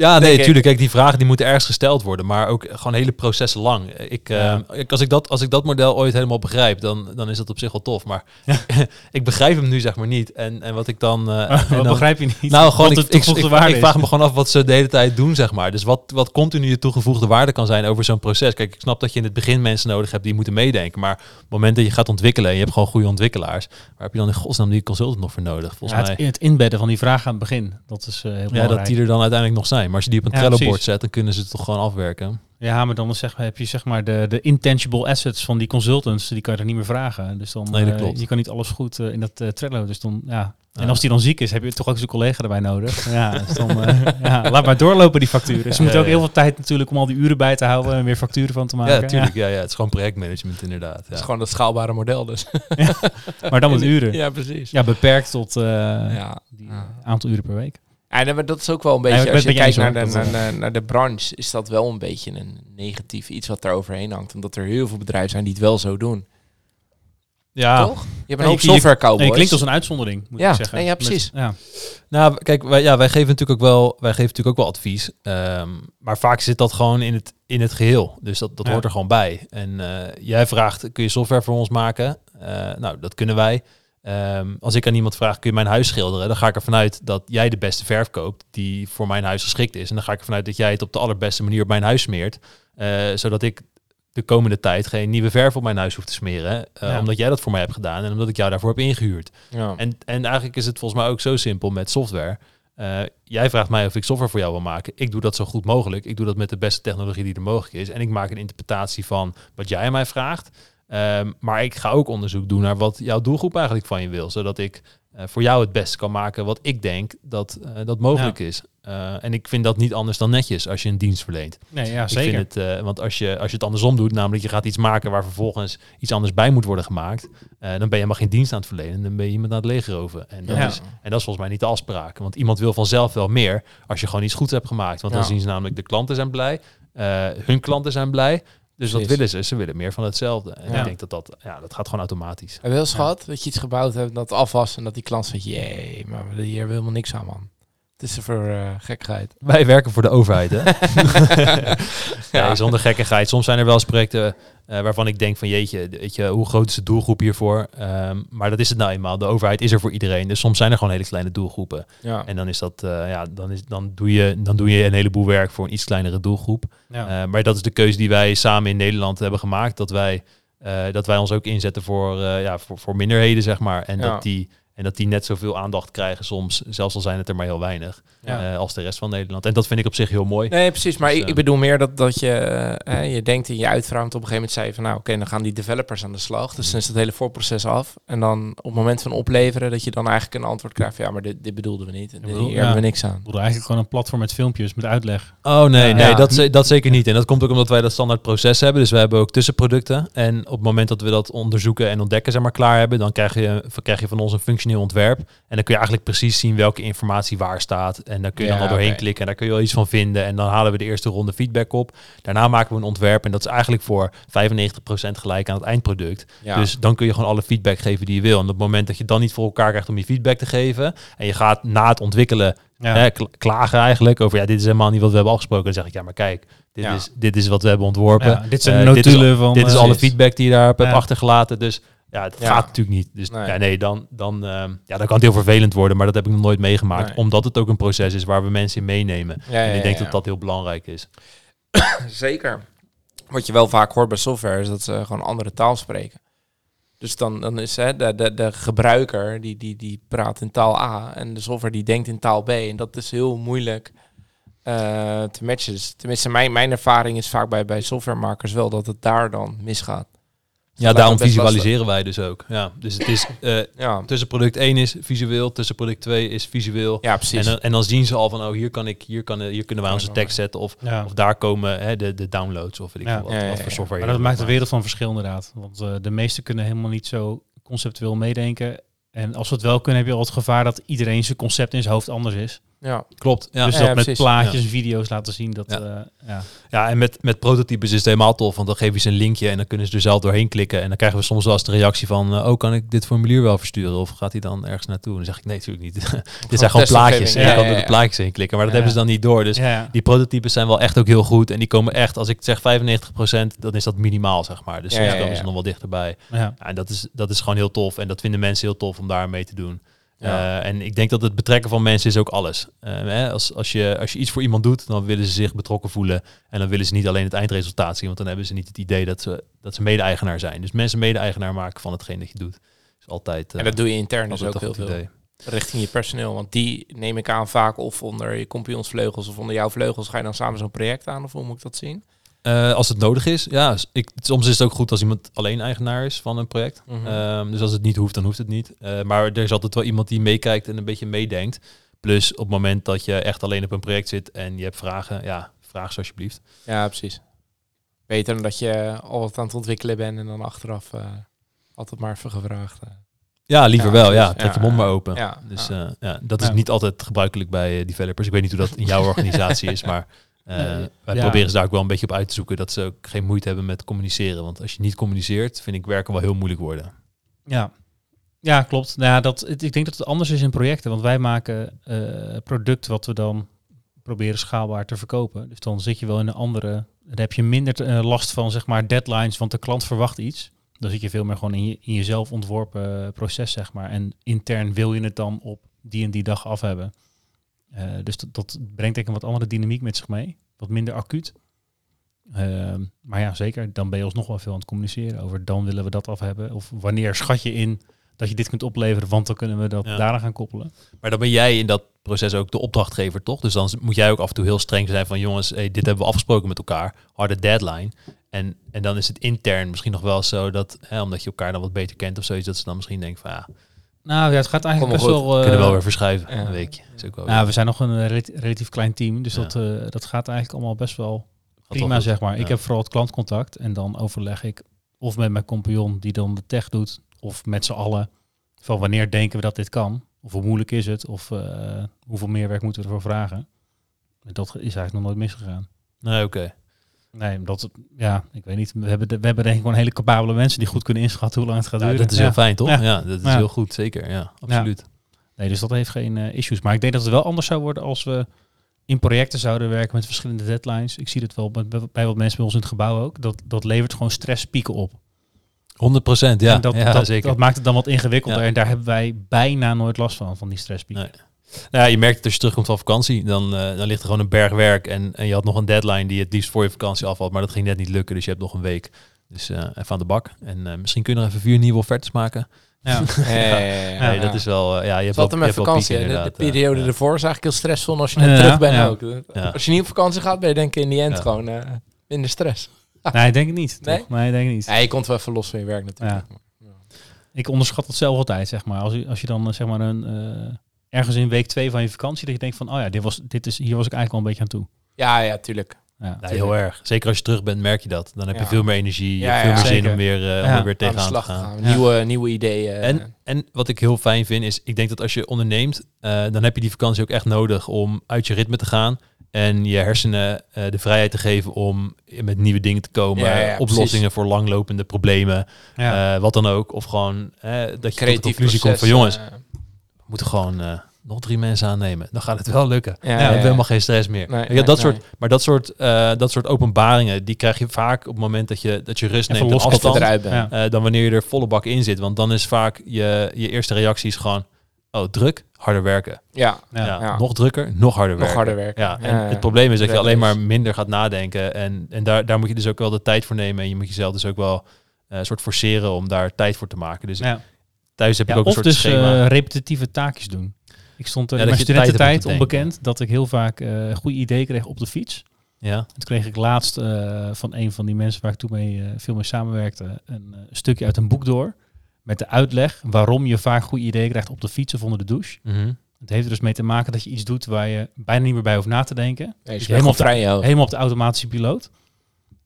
Ja, nee, ik. tuurlijk. Kijk, die vragen die moeten ergens gesteld worden, maar ook gewoon hele processen lang. Ik, Ja. eh, ik, als, ik dat, als ik dat model ooit helemaal begrijp, dan, dan is dat op zich wel tof. Maar [laughs] ik begrijp hem nu zeg maar niet. En, en wat ik dan... [laughs] en Wat dan- begrijp je niet? nou, gewoon, ik, ik, ik, ik vraag me gewoon af wat ze de hele tijd doen, zeg maar. Dus wat, wat continu je toegevoegde waarde kan zijn over zo'n proces. Kijk, ik snap dat je in het begin mensen nodig hebt die moeten meedenken. Maar op het moment dat je gaat ontwikkelen en je hebt gewoon goede ontwikkelaars, waar heb je dan in godsnaam die consultant nog voor nodig? Volgens Ja, mij. het, het inbedden van die vraag aan het begin, dat is eh, heel Ja, belangrijk. dat die er dan uiteindelijk nog zijn. Maar als je die op een Ja, Trello-bord precies. zet, dan kunnen ze het toch gewoon afwerken. Ja, maar dan zeg, heb je zeg maar de, de intangible assets van die consultants, die kan je er niet meer vragen. Dus dan, Nee, dat eh, klopt. je kan niet alles goed eh, in dat eh, Trello. Dus dan, ja. En Ja. als die dan ziek is, heb je toch ook eens een collega erbij nodig. [laughs] Ja, dus dan, eh, ja, laat maar doorlopen die facturen. Ze Ja, moeten ook ja. heel veel tijd natuurlijk om al die uren bij te houden en weer facturen van te maken. Ja, tuurlijk. Ja. Ja, het is gewoon projectmanagement inderdaad. Dat is Ja. gewoon dat schaalbare model dus. [laughs] Ja. Maar dan met [laughs] uren. Ja, Ja, precies. beperkt tot eh Ja. die Ja. aantal uren per week. Ja, nee, maar dat is ook wel een beetje, als je kijkt naar de, naar, de, naar de branche, is dat wel een beetje een negatief iets wat daar overheen hangt. Omdat er heel veel bedrijven zijn die het wel zo doen. Ja, Toch? Je hebt een hoop software cowboys. Nee, klinkt als een uitzondering, moet Ja, ik zeggen. nee, ja, precies. Met- ja. Nou, kijk, wij, ja, wij geven natuurlijk ook wel, wij geven natuurlijk ook wel advies. Ehm, maar vaak zit dat gewoon in het, in het geheel. Dus dat, dat Ja. hoort er gewoon bij. En eh, jij vraagt, kun je software voor ons maken? Eh, nou, dat kunnen wij. Ehm, als ik aan iemand vraag, kun je mijn huis schilderen? Dan ga ik ervan uit dat jij de beste verf koopt die voor mijn huis geschikt is. En dan ga ik ervan uit dat jij het op de allerbeste manier op mijn huis smeert. eh, zodat ik de komende tijd geen nieuwe verf op mijn huis hoef te smeren. Ja. Omdat jij dat voor mij hebt gedaan en omdat ik jou daarvoor heb ingehuurd. Ja. En, en eigenlijk is het volgens mij ook zo simpel met software. Eh, jij vraagt mij of ik software voor jou wil maken. Ik doe dat zo goed mogelijk. Ik doe dat met de beste technologie die er mogelijk is. En ik maak een interpretatie van wat jij aan mij vraagt. Ehm, maar ik ga ook onderzoek doen naar wat jouw doelgroep eigenlijk van je wil. Zodat ik eh, voor jou het beste kan maken wat ik denk dat, eh, dat mogelijk is. Eh, en ik vind dat niet anders dan netjes als je een dienst verleent. Nee, ja, Ik zeker. vind het, want als je, als je het andersom doet, namelijk je gaat iets maken waar vervolgens iets anders bij moet worden gemaakt, dan ben je helemaal geen dienst aan het verlenen. Dan ben je iemand aan het legeroven. En dat, Ja. is, en dat is volgens mij niet de afspraak. Want iemand wil vanzelf wel meer als je gewoon iets goeds hebt gemaakt. Want dan zien ze namelijk de klanten zijn blij, hun klanten zijn blij. Dus wat willen ze? Ze willen meer van hetzelfde. En Ja. ik denk dat dat, ja, dat gaat gewoon automatisch. Heb je wel gehad dat je iets gebouwd hebt, dat afwas en dat die klant zegt, jee, maar hier hebben we helemaal niks aan, man. Het is er voor eh, gekkigheid. [laughs] Wij werken voor de overheid, hè? [laughs] Ja. Zonder gekkigheid. Soms zijn er wel eens projecten eh, waarvan ik denk van jeetje, weet je, hoe groot is de doelgroep hiervoor? Ehm, maar dat is het nou eenmaal. De overheid is er voor iedereen. Dus soms zijn er gewoon hele kleine doelgroepen. Ja. En dan is dat, eh, ja, dan, is, dan, doe je, dan doe je een heleboel werk voor een iets kleinere doelgroep. Ja. Eh, maar dat is de keuze die wij samen in Nederland hebben gemaakt. Dat wij, eh, dat wij ons ook inzetten voor, eh, ja, voor, voor minderheden, zeg maar. En, Ja. dat die, en dat die net zoveel aandacht krijgen soms, zelfs al zijn het er maar heel weinig, Ja. eh, als de rest van Nederland. En dat vind ik op zich heel mooi. Nee, precies. Maar Dus, ik, eh, ik bedoel meer dat, dat je, eh, je denkt in je want op een gegeven moment zei je van, nou oké, dan gaan die developers aan de slag. Dus dan is het hele voorproces af. En dan op het moment van opleveren, dat je dan eigenlijk een antwoord krijgt van, ja, maar dit, dit bedoelden we niet. En bedoel, hier ja. hebben we niks aan. Ik bedoel eigenlijk gewoon een platform met filmpjes, met uitleg. Oh nee, Ja. nee Ja. Dat, ze- dat zeker niet. En dat komt ook omdat wij dat standaard proces hebben. Dus we hebben ook tussenproducten. En op het moment dat we dat onderzoeken en ontdekken, zeg maar, klaar hebben, dan krijg je, krijg je van ons een functioneel ontwerp. En dan kun je eigenlijk precies zien welke informatie waar staat. En dan kun je Ja, dan al doorheen klikken en daar kun je wel iets van vinden. En dan halen we de eerste ronde feedback op. Daarna maken we een ontwerp en dat is eigenlijk voor 95% gelijk aan het eindproduct. Ja. Dus dan kun je gewoon alle feedback geven die je wil. En op het moment dat je dan niet voor elkaar krijgt om je feedback te geven en je gaat na het ontwikkelen Ja. hè, kla- klagen eigenlijk over ja, dit is helemaal niet wat we hebben afgesproken. Dan zeg ik ja, maar kijk, dit, Ja. is, dit is wat we hebben ontworpen. Ja, dit zijn Eh, de dit is notulen van... dit is eh, alle feedback die je daar hebt achtergelaten. Dus ja, het Ja. gaat natuurlijk niet. Dus Nee. ja, nee, dan, dan, ehm, ja, dan kan het heel vervelend worden, maar dat heb ik nog nooit meegemaakt. Nee. Omdat het ook een proces is waar we mensen in meenemen. Ja, en ik denk dat dat heel belangrijk is. [coughs] Zeker. Wat je wel vaak hoort bij software is dat ze gewoon andere taal spreken. Dus dan, dan is hè, de, de, de gebruiker die, die, die praat in taal A en de software die denkt in taal B. En dat is heel moeilijk eh, te matchen. Dus tenminste, mijn, mijn ervaring is vaak bij, bij softwaremakers wel dat het daar dan misgaat. Ja, daarom visualiseren wij dus ook. Ja, dus het is eh, [laughs] Ja, tussen product 1 is visueel, tussen product 2 is visueel. ja En precies. dan, en dan zien ze al van, oh, hier, kan ik, hier, kan, hier kunnen wij onze tekst zetten. Of, Ja. of daar komen hè, de, de downloads of weet ik Ja. wat, Ja, ja, wat ja, voor ja. software Maar dat maakt een maakt. wereld van verschil inderdaad. Want eh, de meesten kunnen helemaal niet zo conceptueel meedenken. En als we het wel kunnen, heb je al het gevaar dat iedereen zijn concept in zijn hoofd anders is. Ja. Klopt, ja. dus Ja, dat ja, met precies. plaatjes en video's laten zien. Dat, Ja. ja. ja. Ja, en met, met prototypes is het helemaal tof, want dan geef je ze een linkje en dan kunnen ze er zelf doorheen klikken. En dan krijgen we soms wel eens de reactie van, eh, oh, kan ik dit formulier wel versturen? Of gaat hij dan ergens naartoe? En dan zeg ik, nee, natuurlijk niet. [laughs] dit zijn gewoon plaatjes en je Ja, kan ja, er de plaatjes heen klikken, maar dat Ja. hebben ze dan niet door. Dus ja, ja. die prototypes zijn wel echt ook heel goed en die komen echt, als ik zeg 95%, dan is dat minimaal, zeg maar. Dus Ja, soms ja, ja, komen ze nog wel dichterbij. ja. Ja, en dat is, dat is gewoon heel tof en dat vinden mensen heel tof om daar mee te doen. Ja. Eh, en ik denk dat het betrekken van mensen is ook alles. Eh, hè, als, als, je, als je iets voor iemand doet, dan willen ze zich betrokken voelen. En dan willen ze niet alleen het eindresultaat zien, want dan hebben ze niet het idee dat ze, dat ze mede-eigenaar zijn. Dus mensen mede-eigenaar maken van hetgeen dat je doet. Is altijd, eh En dat doe je intern dus ook heel veel. idee. richting je personeel. Want die neem ik aan vaak of onder je compagnonsvleugels of onder jouw vleugels. Ga je dan samen zo'n project aan of hoe moet ik dat zien? Eh, als het nodig is, ja. Ik, soms is het ook goed als iemand alleen eigenaar is van een project. Mhm. Ehm, dus als het niet hoeft, dan hoeft het niet. Eh, maar er is altijd wel iemand die meekijkt en een beetje meedenkt. Plus op het moment dat je echt alleen op een project zit en je hebt vragen, ja, vraag ze alsjeblieft. Ja, precies. Beter dan dat je al wat aan het ontwikkelen bent en dan achteraf eh, altijd maar even gevraagd. eh. Ja, liever Ja, wel. Ja, trek je mond maar open. Ja, Dus ja. dat is Ja. niet altijd gebruikelijk bij developers. Ik weet niet hoe dat in jouw [laughs] organisatie is, maar eh, Nee, wij ja. proberen ze daar ook wel een beetje op uit te zoeken dat ze ook geen moeite hebben met communiceren. Want als je niet communiceert, vind ik werken wel heel moeilijk worden. Ja. Ja, klopt. Nou, ja, dat, ik denk dat het anders is in projecten. Want wij maken eh product wat we dan proberen schaalbaar te verkopen. Dus dan zit je wel in een andere... Dan heb je minder te- eh, last van zeg maar deadlines, want de klant verwacht iets. Dan zit je veel meer gewoon in, je, in jezelf ontworpen proces, zeg maar. En intern wil je het dan op die en die dag af hebben. Eh, dus dat, dat brengt denk ik een wat andere dynamiek met zich mee. Wat minder acuut. Ehm, maar ja, zeker. Dan ben je alsnog wel veel aan het communiceren over dan willen we dat af hebben. Of wanneer schat je in dat je dit kunt opleveren, want dan kunnen we dat Ja. daaraan gaan koppelen. Maar dan ben jij in dat proces ook de opdrachtgever, toch? Dus dan moet jij ook af en toe heel streng zijn van jongens, hey, dit hebben we afgesproken met elkaar, harde deadline. En, en dan is het intern misschien nog wel zo dat, hè, omdat je elkaar dan wat beter kent of zoiets, dat ze dan misschien denken van ja, Nou ja, het gaat eigenlijk best wel... we eh, kunnen wel weer verschuiven ja. een weekje. Is ook wel nou, we zijn nog een eh, relati- relatief klein team, dus Ja. dat, eh, dat gaat eigenlijk allemaal best wel Gaat prima, wel zeg maar. Ja. Ik heb vooral het klantcontact en dan overleg ik of met mijn compagnon die dan de tech doet, of met z'n allen van wanneer denken we dat dit kan, of hoe moeilijk is het, of eh, hoeveel meer werk moeten we ervoor vragen. En dat is eigenlijk nog nooit misgegaan. Nee, oké. Nee, dat, ja, ik weet niet. We hebben, de, we hebben denk ik gewoon hele capabele mensen die goed kunnen inschatten hoe lang het gaat duren. dat is Ja. heel fijn, toch? Ja, Ja. dat is Ja. heel goed, zeker. Ja, absoluut. Nee, dus dat heeft geen eh, issues. Maar ik denk dat het wel anders zou worden als we in projecten zouden werken met verschillende deadlines. Ik zie het wel bij, bij wat mensen bij ons in het gebouw ook. Dat, dat levert gewoon stresspieken op. 100 procent, ja. en dat, ja dat, zeker. dat maakt het dan wat ingewikkelder. Ja. En daar hebben wij bijna nooit last van, van die stresspieken. Nee. Nou ja, je merkt het als je terugkomt van vakantie, dan, eh, dan ligt er gewoon een berg werk en, en je had nog een deadline die het liefst voor je vakantie afvalt, maar dat ging net niet lukken, dus je hebt nog een week. Dus eh, even aan de bak. En eh, misschien kun je nog even vier nieuwe offertes maken. [laughs] Ja. Ja, ja, ja, ja. nee, dat is wel, ja, je hebt altijd met vakantie. pieken. De, de periode ervoor is eigenlijk heel stressvol als je net terug bent ook. Als je niet op vakantie gaat, ben je denk ik in die end gewoon eh, minder stress. [laughs] Nee, ik denk het niet. Nee? toch? Nee, ik denk niet. Ja, je komt wel even los van je werk natuurlijk. Ik onderschat het zelf altijd, zeg maar. Als je, als je dan zeg maar een, ergens in week twee van je vakantie, dat je denkt van, oh ja, dit was, dit is, hier was ik eigenlijk wel een beetje aan toe. Ja, ja, tuurlijk. Ja. Ja, heel erg. Zeker als je terug bent, merk je dat. Dan heb je Ja. veel meer energie, je Ja, hebt veel ja, meer zin zeker. om weer, eh, om Ja. er weer tegenaan te gaan. Nieuwe, nieuwe ideeën. En, en wat ik heel fijn vind is, ik denk dat als je onderneemt, eh, dan heb je die vakantie ook echt nodig om uit je ritme te gaan. En je hersenen eh, de vrijheid te geven om met nieuwe dingen te komen. Ja, ja, oplossingen precies. voor langlopende problemen. Ja. eh, wat dan ook. Of gewoon dat je tot de creatief conclusie proces, komt van jongens, moeten gewoon eh, nog drie mensen aannemen. Dan gaat het wel lukken. ja, Ja, helemaal geen stress meer. Nee, dat nee. soort, maar dat soort, eh, dat soort openbaringen, die krijg je vaak op het moment dat je, dat je rust Even neemt en afstand. eruit bent. Eh, dan wanneer je er volle bak in zit. Want dan is vaak je, je eerste reactie is gewoon, oh druk, harder werken. Ja, Ja. Ja, Ja. Nog drukker, nog harder nog werken. harder werken. Ja, en het probleem is dat je alleen maar minder gaat nadenken. En, en daar, daar moet je dus ook wel de tijd voor nemen. En je moet jezelf dus ook wel eh, een soort forceren om daar tijd voor te maken. Dus Ja. Thuis heb Ja, ik ook een of soort dus schema. eh, repetitieve taakjes doen. Ik stond er Ja, in dat mijn je studententijd onbekend dat ik heel vaak eh goede ideeën kreeg op de fiets. ja. En toen kreeg ik laatst eh, van een van die mensen waar ik toen mee, eh, veel mee samenwerkte een eh, stukje uit een boek door. Met de uitleg waarom je vaak goede ideeën krijgt op de fiets of onder de douche. Mhm. Het heeft er dus mee te maken dat je iets doet waar je bijna niet meer bij hoeft na te denken. Nee, je Dus helemaal, op de, vrij, helemaal op de automatische piloot.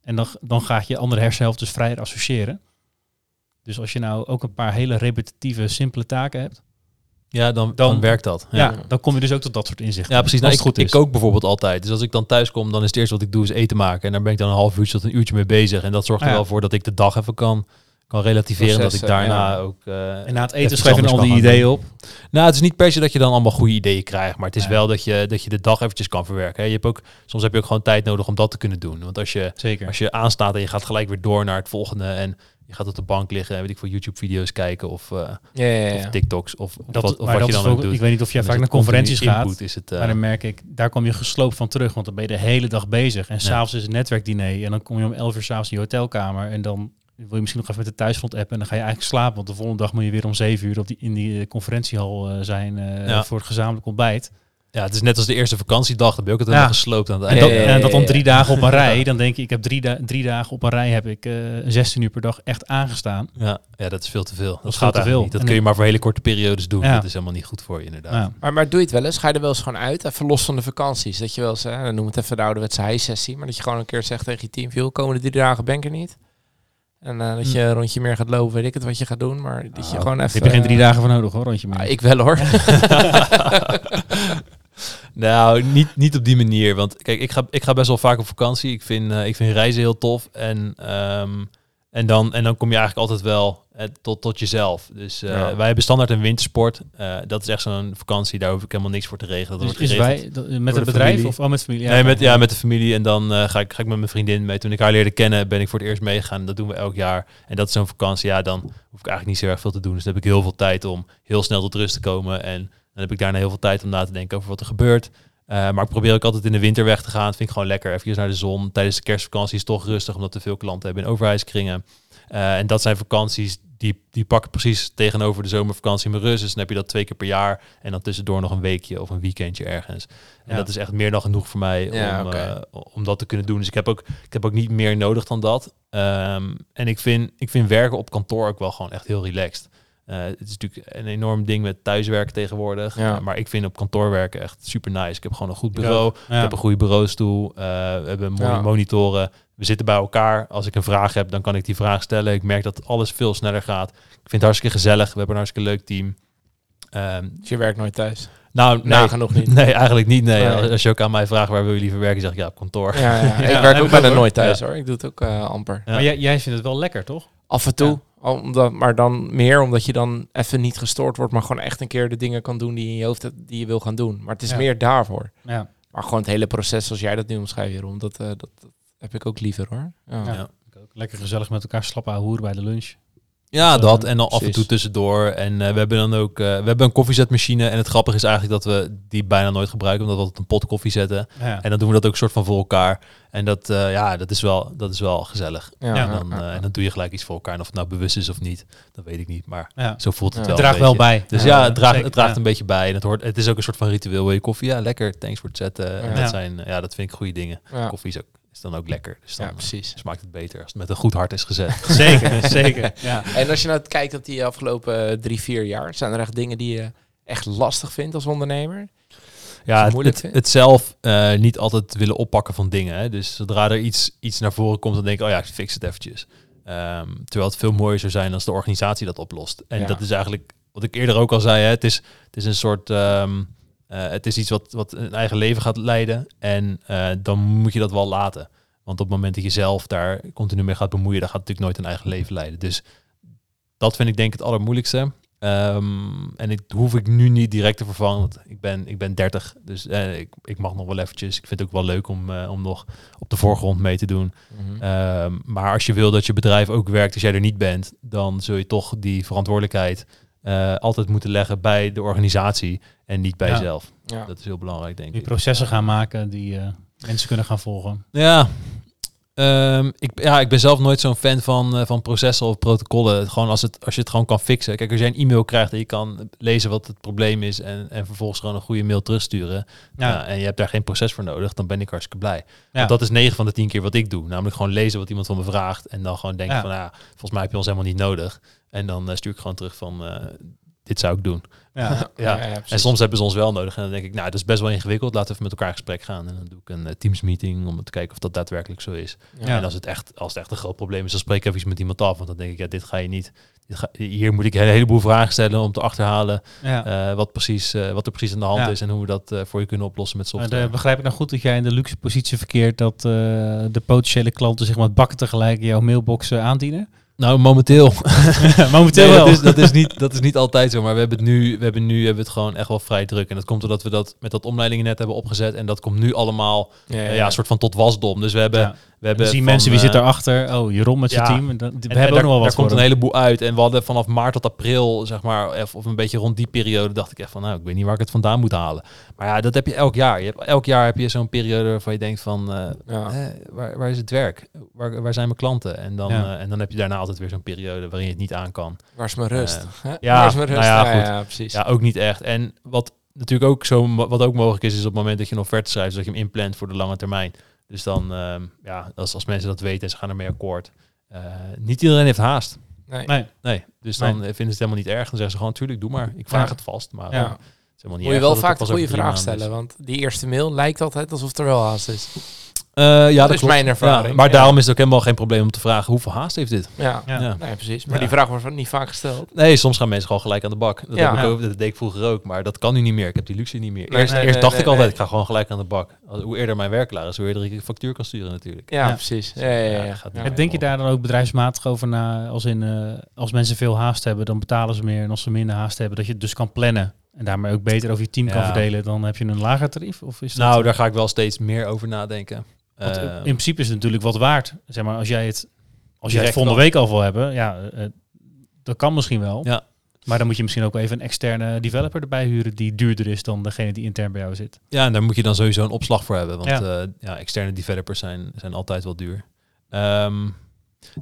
En dan, dan gaat je andere hersenhelft dus vrijer associëren. Dus als je nou ook een paar hele repetitieve, simpele taken hebt, ja, dan, dan, Dan- werkt dat. ja. Ja. dan kom je dus ook tot dat soort inzichten. Ja, precies. Nou, ik, goed ik kook bijvoorbeeld altijd. Dus als ik dan thuis kom, dan is het eerste wat ik doe is eten maken. En daar ben ik dan een half uurtje tot een uurtje mee bezig. En dat zorgt er Ja. wel voor dat ik de dag even kan, kan relativeren. dat ik daarna ja. ook... eh, En na het eten schrijf je al die ideeën op. Nou, het is niet per se dat je dan allemaal goede ideeën krijgt. Maar het is wel dat je, dat je de dag eventjes kan verwerken. hè. Je hebt ook, soms heb je ook gewoon tijd nodig om dat te kunnen doen. Want als je, Zeker. als je aanstaat en je gaat gelijk weer door naar het volgende... en je gaat op de bank liggen en weet ik voor YouTube-video's kijken... of, eh, Ja, ja, ja. of TikToks of, dat, wat, of wat dat je dan ook ook- doet. Ik weet niet of jij vaak naar conferenties gaat. Is het, eh, Maar dan merk ik, daar kom je gesloopt van terug. Want dan ben je de hele dag bezig. En s'avonds is het netwerkdiner. En dan kom je om 11 uur s'avonds in je hotelkamer. En dan wil je misschien nog even met de thuisfront appen. En dan ga je eigenlijk slapen. Want de volgende dag moet je weer om 7 uur op die, in die eh, conferentiehal eh, zijn voor het gezamenlijk ontbijt. Ja, het is net als de eerste vakantiedag. Dan ben je ook altijd Ja. helemaal gesloopt aan het En einde. dat, ja, ja, en dat dan ja. drie dagen op een [laughs] rij. Dan denk je, ik heb drie, da- drie dagen op een rij heb ik eh 16 uur per dag echt aangestaan. Ja, ja, dat is veel te veel. Dat, is gaat veel te veel. niet. Dat En kun je ik- maar voor hele korte periodes doen. Ja. Dat is helemaal niet goed voor je inderdaad. Ja. Maar, maar doe je het wel eens? Ga je er wel eens gewoon uit? Even los van de vakanties. Dat je wel eens, hè, noem het even de ouderwetse high-sessie. Maar dat je gewoon een keer zegt tegen je team... Joh, komende drie dagen ben ik er niet. En eh, dat je een rondje meer gaat lopen, weet ik het wat je gaat doen. Maar dat je Nou, gewoon even... heb je geen drie eh, dagen voor nodig hoor, rondje meer. ah, ik wel hoor. [laughs] [laughs] Nou, niet, niet op die manier. Want kijk, ik ga, ik ga best wel vaak op vakantie. Ik vind, eh, ik vind reizen heel tof. En, ehm, en, dan, en dan kom je eigenlijk altijd wel eh, tot, tot jezelf. Dus eh, Ja. wij hebben standaard een wintersport. Eh, dat is echt zo'n vakantie. Daar hoef ik helemaal niks voor te regelen. Dat Dus wordt wij, dat- met de het bedrijf familie. of oh, met familie? nee, met, ja, met de familie. En dan eh, ga, ik, ga ik met mijn vriendin mee. Toen ik haar leerde kennen, ben ik voor het eerst meegegaan. Dat doen we elk jaar. En dat is zo'n vakantie. Ja, dan hoef ik eigenlijk niet zo erg veel te doen. Dus dan heb ik heel veel tijd om heel snel tot rust te komen. En dan heb ik daarna heel veel tijd om na te denken over wat er gebeurt. Eh, maar ik probeer ook altijd in de winter weg te gaan. Dat vind ik gewoon lekker. Even naar de zon. Tijdens de kerstvakantie is toch rustig, omdat we veel klanten hebben in overheidskringen. Eh, en dat zijn vakanties die, die pakken precies tegenover de zomervakantie mijn rust. Dus dan heb je dat twee keer per jaar. En dan tussendoor nog een weekje of een weekendje ergens. En Ja. dat is echt meer dan genoeg voor mij Ja, om, eh, om dat te kunnen doen. Dus ik heb ook, ik heb ook niet meer nodig dan dat. Ehm, en ik vind, ik vind werken op kantoor ook wel gewoon echt heel relaxed. Eh, het is natuurlijk een enorm ding met thuiswerken tegenwoordig. Ja. Eh, maar ik vind op kantoor werken echt super nice. Ik heb gewoon een goed bureau. Ja. Ik heb een goede bureaustoel. eh, we hebben mooie monitoren. We zitten bij elkaar. Als ik een vraag heb, dan kan ik die vraag stellen. Ik merk dat alles veel sneller gaat. Ik vind het hartstikke gezellig. We hebben een hartstikke leuk team. Ehm, Dus je werkt nooit thuis. Nou, nee, Nagenoeg niet. nee, eigenlijk niet. Nee. Nee. Als- je ook aan mij vraagt waar wil je liever werken, zeg ik ja, op kantoor. Ja, ja. [laughs] Ja, ik werk ook bijna nooit thuis Ja. hoor. Ik doe het ook eh, amper. Ja. Maar jij, jij vindt het wel lekker, toch? Af en toe. Omdat, maar dan meer omdat je dan even niet gestoord wordt, maar gewoon echt een keer de dingen kan doen die in je hoofd hebt, die je wil gaan doen. Maar het is Ja. meer daarvoor. Ja. Maar gewoon het hele proces zoals jij dat nu omschrijft, Jeroen, dat, eh, dat, dat heb ik ook liever hoor. Ja. Lekker gezellig met elkaar slappen hoeren bij de lunch. Ja, Eh, dat. En dan af en toe tussendoor. En eh, we hebben dan ook eh, we hebben een koffiezetmachine. En het grappige is eigenlijk dat we die bijna nooit gebruiken, omdat we altijd een pot koffie zetten. Ja. En dan doen we dat ook soort van voor elkaar. En dat, eh, ja, dat, is wel, dat is wel gezellig. Ja, En dan, en dan doe je gelijk iets voor elkaar. En of het nou bewust is of niet, dat weet ik niet. Maar Ja. zo voelt het wel. Het draagt wel bij. Dus Ja, het draagt, het draagt een beetje bij. En het, hoort, het is ook een soort van ritueel. Wil je koffie? Ja, lekker. Thanks voor het zetten. En dat, zijn, ja, dat vind ik goede dingen. Koffie is, ook, is dan ook lekker. Dus dan Ja, precies. smaakt het beter als het met een goed hart is gezet. [laughs] Zeker, [laughs] zeker. Ja. En als je nou kijkt op die afgelopen eh, drie, vier jaar, zijn er echt dingen die je echt lastig vindt als ondernemer? Ja, het, zelf eh, niet altijd willen oppakken van dingen. Hè. Dus zodra er iets, iets naar voren komt, dan denk ik, oh ja, ik fix het eventjes. Ehm, terwijl het veel mooier zou zijn als de organisatie dat oplost. En Ja. dat is eigenlijk, wat ik eerder ook al zei, hè, het, is, het is een soort... ehm, eh, het is iets wat, wat een eigen leven gaat leiden. En eh, dan moet je dat wel laten. Want op het moment dat je zelf daar continu mee gaat bemoeien, dan gaat het natuurlijk nooit een eigen leven leiden. Dus dat vind ik denk ik het allermoeilijkste. Ehm, en ik hoef ik nu niet direct te vervangen. Want ik ben, ik ben 30, dus eh, ik, ik mag nog wel eventjes. Ik vind het ook wel leuk om, om nog op de voorgrond mee te doen. Mhm. Ehm, maar als je wil dat je bedrijf ook werkt als jij er niet bent, dan zul je toch die verantwoordelijkheid eh, altijd moeten leggen bij de organisatie en niet bij Ja. jezelf. ja. Dat is heel belangrijk, denk Die ik. processen gaan maken die eh, mensen kunnen gaan volgen. Ja. Ehm, ik, ja, ik ben zelf nooit zo'n fan van, eh, van processen of protocollen. Gewoon als, het, als je het gewoon kan fixen. Kijk, als jij een e-mail krijgt en je kan lezen wat het probleem is en, en vervolgens gewoon een goede mail terugsturen. Ja. en je hebt daar geen proces voor nodig, dan ben ik hartstikke blij. Ja. Want dat is 9 van de 10 keer wat ik doe. Namelijk gewoon lezen wat iemand van me vraagt. En dan gewoon denken Ja. van, ja, volgens mij heb je ons helemaal niet nodig. En dan eh, stuur ik gewoon terug van, eh, dit zou ik doen. Ja. [laughs] Ja. En soms hebben ze ons wel nodig. En dan denk ik, nou, dat is best wel ingewikkeld. Laten we even met elkaar in gesprek gaan. En dan doe ik een eh, Teams meeting om te kijken of dat daadwerkelijk zo is. Ja. En als het, echt, als het echt een groot probleem is, dan spreek ik even met iemand af. Want dan denk ik, ja, dit ga je niet. Dit ga- hier moet ik een heleboel vragen stellen om te achterhalen eh, wat, precies, eh, wat er precies aan de hand is. En hoe we dat voor je kunnen oplossen met Maar software. begrijp ik nou goed dat jij in de luxe positie verkeert dat de potentiële klanten zich met bakken tegelijk jouw mailbox aandienen? Nou, momenteel. [laughs] Momenteel Nee, wel. dat, is, dat, is niet, dat is niet altijd zo, maar we hebben het nu, we hebben nu hebben we het gewoon echt wel vrij druk. En dat komt doordat we dat met dat omleidingen net hebben opgezet. En dat komt nu allemaal Ja, ja, ja. ja, een soort van tot wasdom. Dus we hebben. We hebben zien van, mensen wie eh, zit daarachter. Oh, Jeroen met zijn ja. team. En dan- We En, hebben en ook daar, nog wel wat daar komt een heleboel uit. En we hadden vanaf maart tot april, zeg maar, of, of een beetje rond die periode, dacht ik echt van, nou, ik weet niet waar ik het vandaan moet halen. Maar ja, dat heb je elk jaar. Je hebt, elk jaar heb je zo'n periode waarvan je denkt van, eh, Ja. eh, waar, waar is het werk? Waar, waar zijn mijn klanten? En dan, Ja. eh, en dan heb je daarna altijd weer zo'n periode waarin je het niet aan kan. Waar is mijn rust? Eh, Hè? ja, Waar is mijn rust? nou ja, goed. ja, precies. Ja, ook niet echt. En wat natuurlijk ook zo, wat ook mogelijk is, is op het moment dat je een offerte schrijft, dat je hem inplant voor de lange termijn. Dus dan, ehm, ja, als, als mensen dat weten en ze gaan ermee akkoord. eh, niet iedereen heeft haast. Nee. Nee. Nee, dus dan vinden ze het helemaal niet erg. Dan zeggen ze gewoon, tuurlijk, doe maar. Ik vraag Ja. het vast. Maar Ja. eh, het is helemaal niet Moet je erg wel vaak de goede vraag stellen, want die eerste mail lijkt altijd alsof er wel haast is. Eh, ja, dat, Dat is klopt. mijn ervaring. Ja, maar Ja. daarom is het ook helemaal geen probleem om te vragen, hoeveel haast heeft dit? Ja, Ja. Ja. Nee, precies. Maar Ja. die vraag wordt niet vaak gesteld. Nee, soms gaan mensen gewoon gelijk aan de bak. Dat, Ja. heb ik ook, dat deed ik vroeger ook, maar dat kan nu niet meer. Ik heb die luxe niet meer. Nee, eerst nee, eerst nee, dacht nee, ik altijd, nee. ik ga gewoon gelijk aan de bak. Als- Hoe eerder mijn werk klaar is, hoe eerder ik een factuur kan sturen natuurlijk. Ja, Ja. precies. Ja, ja, ja, Ja, ja. gaat niet. Ja. En Denk je daar dan ook bedrijfsmatig over na? Als, in, eh, als mensen veel haast hebben, dan betalen ze meer. En als ze minder haast hebben, dat je het dus kan plannen. En daarmee ook beter over je team kan Ja. verdelen. Dan heb je een lager tarief? Of is dat Nou, daar ga ik wel steeds meer over nadenken. Want Eh, in principe is het natuurlijk wat waard. Zeg maar, als jij het, als jij het volgende week al wil hebben, ja, eh, dat kan misschien wel. Ja. Maar dan moet je misschien ook even een externe developer erbij huren die duurder is dan degene die intern bij jou zit. Ja, en daar moet je dan sowieso een opslag voor hebben. Want Ja. ja. ja, externe developers zijn, zijn altijd wel duur. Ehm,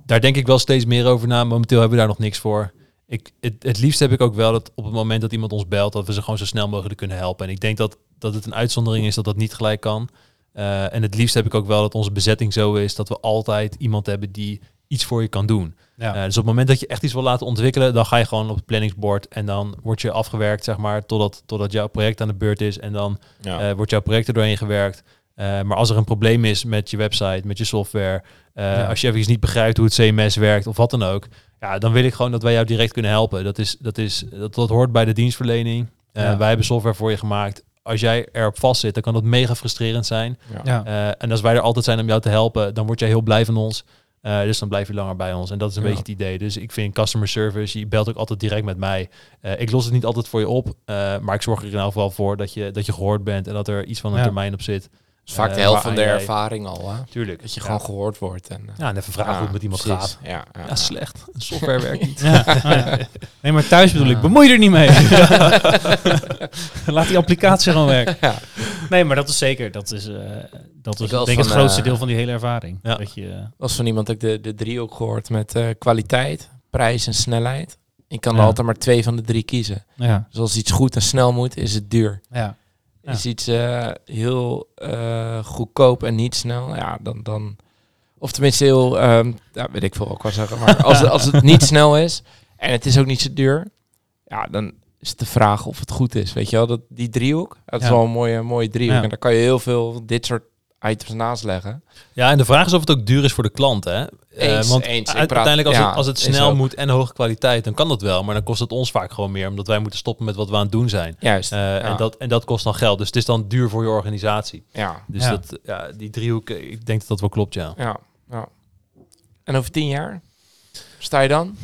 daar denk ik wel steeds meer over na. Momenteel hebben we daar nog niks voor. Ik, het, het liefst heb ik ook wel dat op het moment dat iemand ons belt, dat we ze gewoon zo snel mogelijk kunnen helpen. En ik denk dat, dat het een uitzondering is dat dat niet gelijk kan. Eh, en het liefst heb ik ook wel dat onze bezetting zo is dat we altijd iemand hebben die iets voor je kan doen. Ja. Eh, dus op het moment dat je echt iets wil laten ontwikkelen, dan ga je gewoon op het planningsbord en dan word je afgewerkt, zeg maar, totdat, totdat jouw project aan de beurt is. En dan Ja. eh, wordt jouw project er doorheen gewerkt. Maar als er een probleem is met je website, met je software, Ja. als je even niet begrijpt hoe het CMS werkt of wat dan ook, ja, dan wil ik gewoon dat wij jou direct kunnen helpen. Dat, is, dat, is, dat, dat hoort bij de dienstverlening. Wij hebben software voor je gemaakt. Als jij erop vast zit, dan kan dat mega frustrerend zijn. Ja. Eh, en als wij er altijd zijn om jou te helpen, dan word jij heel blij van ons. Eh, dus dan blijf je langer bij ons. En dat is een Ja. beetje het idee. Dus ik vind customer service, je belt ook altijd direct met mij. Eh, ik los het niet altijd voor je op, eh, maar ik zorg er in ieder geval voor dat je, dat je gehoord bent en dat er iets van een Ja. termijn op zit. Is vaak de Eh, helft van de jij- ervaring al, hè? Tuurlijk. Dat je Ja. gewoon gehoord wordt. En, eh, Ja, en even vragen hoe het met iemand precies. gaat. Ja, ja, Ja, slecht. Software werkt niet. [laughs] Nee, maar thuis bedoel ik, bemoei er niet mee. [laughs] Laat die applicatie gewoon werken. Ja. Nee, maar dat is zeker. Dat is, eh, dat is wel denk van, het grootste deel van die hele ervaring. Ja. Dat je, was van iemand ook de, de drie ook gehoord met eh, kwaliteit, prijs en snelheid. Ik kan Ja. er altijd maar twee van de drie kiezen. ja, Dus als iets goed en snel moet, is het duur. ja. Ja. Is iets eh, heel eh, goedkoop en niet snel, ja, dan... dan of tenminste heel, ehm ja, weet ik veel ik wil zeggen. Maar als, als het niet [laughs] snel is en het is ook niet zo duur, ja, dan is de vraag of het goed is. Weet je wel, dat, die driehoek, dat is wel een mooie, mooie driehoek. En daar kan je heel veel dit soort items naast leggen. Ja, en de vraag is of het ook duur is voor de klant, hè? Eh, Eens, want eens. Ik u- praat- uiteindelijk als, ja, het, als het snel moet en hoge kwaliteit, dan kan dat wel. Maar dan kost het ons vaak gewoon meer, omdat wij moeten stoppen met wat we aan het doen zijn. Juist. Eh, ja. en, dat, en dat kost dan geld. Dus het is dan duur voor je organisatie. ja. Dus Ja. Dat, ja, die driehoek, eh, ik denk dat dat wel klopt, ja. Ja, ja. En over tien jaar? Sta je dan?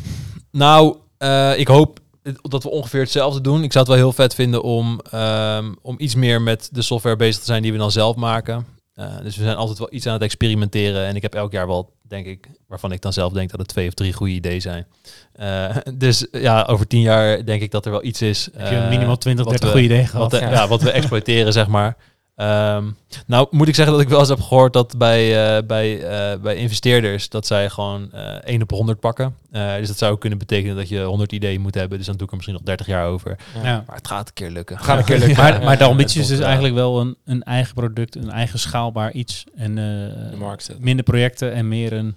Nou, eh, ik hoop dat we ongeveer hetzelfde doen. Ik zou het wel heel vet vinden om, ehm, om iets meer met de software bezig te zijn die we dan zelf maken. Eh, dus we zijn altijd wel iets aan het experimenteren. En ik heb elk jaar wel, denk ik, waarvan ik dan zelf denk dat het twee of drie goede ideeën zijn. Eh, dus ja, over tien jaar denk ik dat er wel iets is. Heb je eh, minimaal 20, wat 30 we- goede ideeën gehad? wat, eh, Ja. ja. wat we [laughs] exploiteren, zeg maar. Ehm, nou, moet ik zeggen dat ik wel eens heb gehoord dat bij, eh, bij, eh, bij investeerders dat zij gewoon eh 1 op 100 pakken. Eh, dus dat zou kunnen betekenen dat je 100 ideeën moet hebben. Dus dan doe ik er misschien nog 30 jaar over. Ja. Maar het gaat een keer lukken. Gaat een keer [laughs] lukken. Maar, Ja, maar de ambitie is dus eigenlijk wel een, een eigen product, een eigen schaalbaar iets. En De eh, markt zetten. minder projecten en meer een...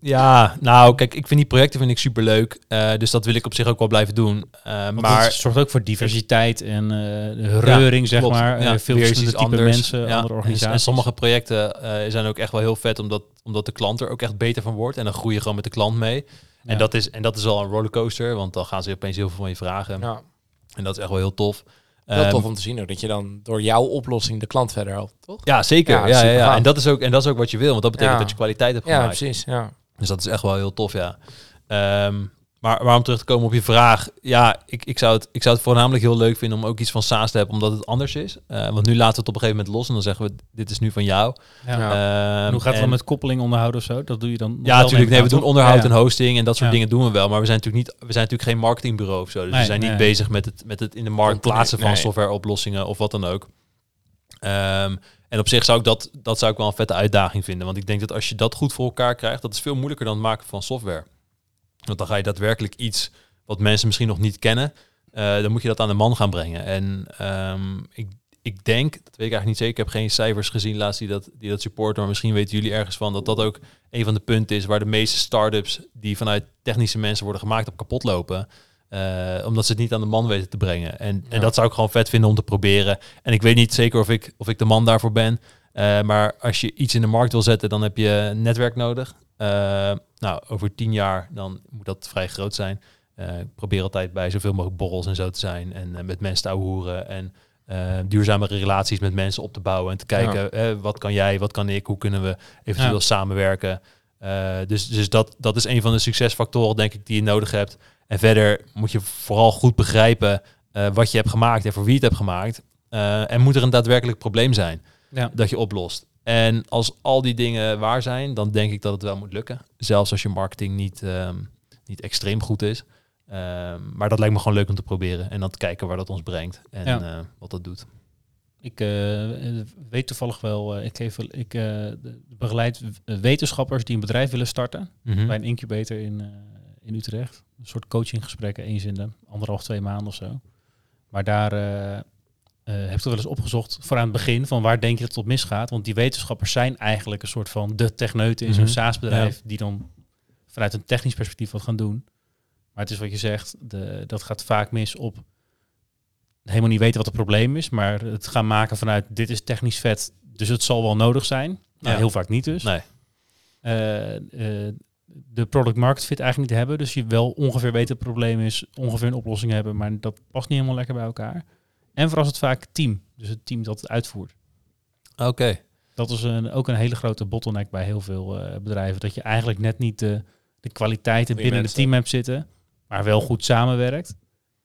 Ja, nou kijk, ik vind die projecten vind ik super leuk. dus dat wil ik op zich ook wel blijven doen. Eh, Maar maar het zorgt ook voor diversiteit en eh, reuring, zeg klopt. maar. Ja, Eh, veel verschillende type anders. mensen, Ja, andere en- organisaties. En, sommige projecten eh, zijn ook echt wel heel vet, omdat, omdat de klant er ook echt beter van wordt. En dan groei je gewoon met de klant mee. En, Ja. dat is, en dat is al een rollercoaster, want dan gaan ze opeens heel veel van je vragen. Ja, En dat is echt wel heel tof. heel Ehm, tof om te zien ook, dat je dan door jouw oplossing de klant verder helpt, toch? Ja, zeker. Ja, Ja, ja, ja. En, dat is ook, en dat is ook wat je wil, want dat betekent Ja. dat je kwaliteit hebt Ja, gemaakt. precies. Ja. Dus dat is echt wel heel tof, ja. Ehm, maar, maar om terug te komen op je vraag. Ja, ik, ik, zou het, ik zou het voornamelijk heel leuk vinden om ook iets van SaaS te hebben, omdat het anders is. Eh, want nu laten we het op een gegeven moment los en dan zeggen we, dit is nu van jou. Ja. Ehm, hoe gaat het en- dan met koppeling onderhouden of zo? Dat doe je dan Ja, natuurlijk. Nee, we doen onderhoud Ja, en hosting en dat soort Ja. dingen doen we wel. Maar we zijn natuurlijk niet, we zijn natuurlijk geen marketingbureau of zo. Dus Nee, we zijn niet bezig met het, met het in de markt plaatsen van nee. softwareoplossingen of wat dan ook. Ehm, en op zich zou ik dat, dat zou ik wel een vette uitdaging vinden. Want ik denk dat als je dat goed voor elkaar krijgt, dat is veel moeilijker dan het maken van software. Want dan ga je daadwerkelijk iets wat mensen misschien nog niet kennen, eh, dan moet je dat aan de man gaan brengen. En ehm, ik, ik denk, dat weet ik eigenlijk niet zeker, ik heb geen cijfers gezien laatst die dat, die dat supporten, maar misschien weten jullie ergens van dat dat ook een van de punten is waar de meeste start-ups die vanuit technische mensen worden gemaakt op kapot lopen. Eh, omdat ze het niet aan de man weten te brengen. En, en dat zou ik gewoon vet vinden om te proberen. En ik weet niet zeker of ik, of ik de man daarvoor ben. Eh, maar als je iets in de markt wil zetten, dan heb je een netwerk nodig. Eh, nou, over tien jaar dan moet dat vrij groot zijn. Ik probeer altijd bij zoveel mogelijk borrels en zo te zijn. En met mensen te hoeren. En duurzame relaties met mensen op te bouwen. En te kijken, wat kan jij, wat kan ik, hoe kunnen we eventueel Ja. samenwerken. Dus dus dat, dat is een van de succesfactoren, denk ik, die je nodig hebt. En verder moet je vooral goed begrijpen eh, wat je hebt gemaakt en voor wie je het hebt gemaakt. Eh, en moet er een daadwerkelijk probleem zijn Ja. dat je oplost. En als al die dingen waar zijn, dan denk ik dat het wel moet lukken. Zelfs als je marketing niet, ehm, niet extreem goed is. Ehm, maar dat lijkt me gewoon leuk om te proberen. En dan te kijken waar dat ons brengt. En Ja. eh, wat dat doet. Ik weet toevallig wel, ik, geef, ik begeleid wetenschappers die een bedrijf willen starten. Mhm. bij een incubator in, in Utrecht. Een soort coachinggesprekken eens in de anderhalf, twee maanden of zo. Maar daar eh eh, heb ik wel eens opgezocht voor aan het begin van waar denk je dat het op misgaat. Want die wetenschappers zijn eigenlijk een soort van de techneuten in zo'n Mhm. SaaS-bedrijf die dan vanuit een technisch perspectief wat gaan doen. Maar het is wat je zegt, de, dat gaat vaak mis op helemaal niet weten wat het probleem is, maar het gaan maken vanuit dit is technisch vet, dus het zal wel nodig zijn. Nou, Ja. Heel vaak niet dus Nee. eh, de product market fit eigenlijk niet hebben. Dus je wel ongeveer weet wat het probleem is, ongeveer een oplossing hebben, maar dat past niet helemaal lekker bij elkaar. En vooral is het vaak team, dus het team dat het uitvoert. Oké. Dat is een, ook een hele grote bottleneck bij heel veel eh, bedrijven. Dat je eigenlijk net niet de, de kwaliteiten binnen mensen. het team hebt zitten, maar wel goed samenwerkt.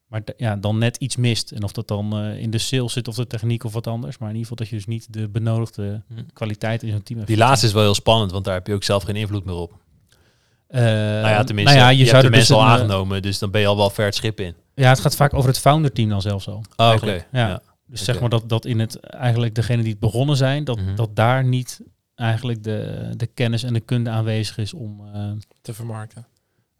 Maar ja, dan net iets mist. En of dat dan eh, in de sales zit of de techniek of wat anders. Maar in ieder geval dat je dus niet de benodigde Hm. kwaliteit in zo'n team hebt. Die laatste is wel heel spannend, want daar heb je ook zelf geen invloed meer op. Eh, nou ja, tenminste, nou ja, je, je, hebt zou de er dus mensen al een, eh, aangenomen, dus dan ben je al wel ver het schip in. Ja, het gaat vaak over het founder-team dan zelfs al. Oh, oké. Ja. Ja. Dus zeg maar dat, dat in het eigenlijk degene die het begonnen zijn, dat, Mhm. dat daar niet eigenlijk de, de kennis en de kunde aanwezig is om, eh, Te vermarkten.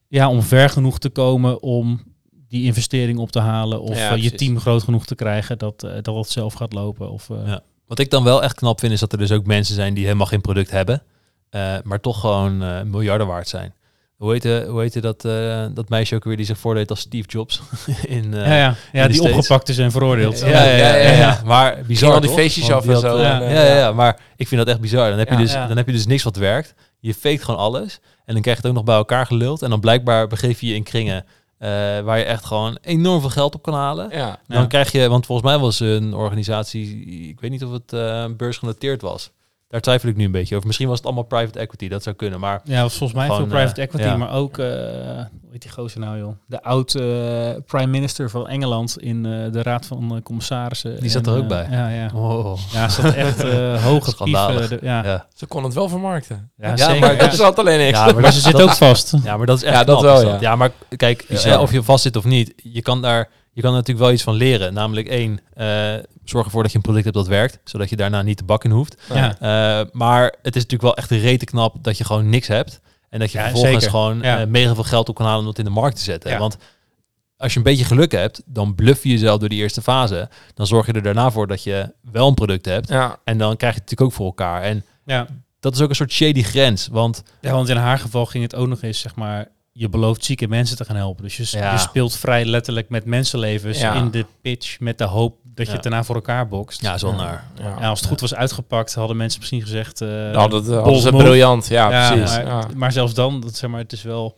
ja, om ver genoeg te komen om die investering op te halen of Ja, je team groot genoeg te krijgen dat, dat het zelf gaat lopen. Of, eh, Ja. Wat ik dan wel echt knap vind, is dat er dus ook mensen zijn die helemaal geen product hebben, eh, maar toch gewoon miljarden waard zijn. Hoe heette, hoe heette dat, eh, dat meisje ook weer die zich voordeed als Steve Jobs? [laughs] in, eh, ja, ja. ja de die States. opgepakt is en veroordeeld. Ja, ja, ja, ja, ja. Maar Bizar al die feestjes af en zo. eh, ja, ja, ja, maar ik vind dat echt bizar. Dan heb, je Ja. dus, Ja. dan heb je dus niks wat werkt. Je faked gewoon alles. En dan krijg je het ook nog bij elkaar geluld. En dan blijkbaar begeef je je in kringen eh, waar je echt gewoon enorm veel geld op kan halen. Ja. Ja. Dan krijg je, want volgens mij was een organisatie, ik weet niet of het eh beursgenoteerd was. Daar twijfel ik nu een beetje over. Misschien was het allemaal private equity, dat zou kunnen. Maar Ja, was volgens mij Gewoon, veel private eh, equity, ja. maar ook, eh hoe heet die gozer nou joh? De oud eh, prime minister van Engeland in eh, de raad van commissarissen. Die zat En, er ook bij. Ja, ja. oh, Ja, zat echt eh [laughs] hoge Schandalig. pief. de- ja. ja. Ze kon het wel vermarkten. Ja, Ja, zeker. maar ja. Dat zat alleen niks. Ja, maar ze zit ook vast. Ja, maar dat is echt Ja, dat knap, wel, is ja. maar kijk, of je vast zit of niet, je kan daar je kan er natuurlijk wel iets van leren. Namelijk één, eh, zorg ervoor dat je een product hebt dat werkt, zodat je daarna niet de bak in hoeft. Ja. Eh, maar het is natuurlijk wel echt een rete knap dat je gewoon niks hebt. En dat je Ja, vervolgens zeker. gewoon Ja. eh, mega veel geld op kan halen om dat in de markt te zetten. Want als je een beetje geluk hebt, dan bluff je jezelf door die eerste fase. Dan zorg je er daarna voor dat je wel een product hebt. En dan krijg je het natuurlijk ook voor elkaar. En Ja. dat is ook een soort shady grens. Want ja, want in haar geval ging het ook nog eens, zeg maar, je belooft zieke mensen te gaan helpen. Dus je, Ja. je speelt vrij letterlijk met mensenlevens Ja. in de pitch met de hoop dat je het daarna voor elkaar bokst. ja, is. Ja, als het goed was uitgepakt, hadden mensen misschien gezegd... eh, Nou, dat was move. briljant. Ja, Ja, precies. Maar, Ja. maar zelfs dan, dat, zeg maar, het is wel...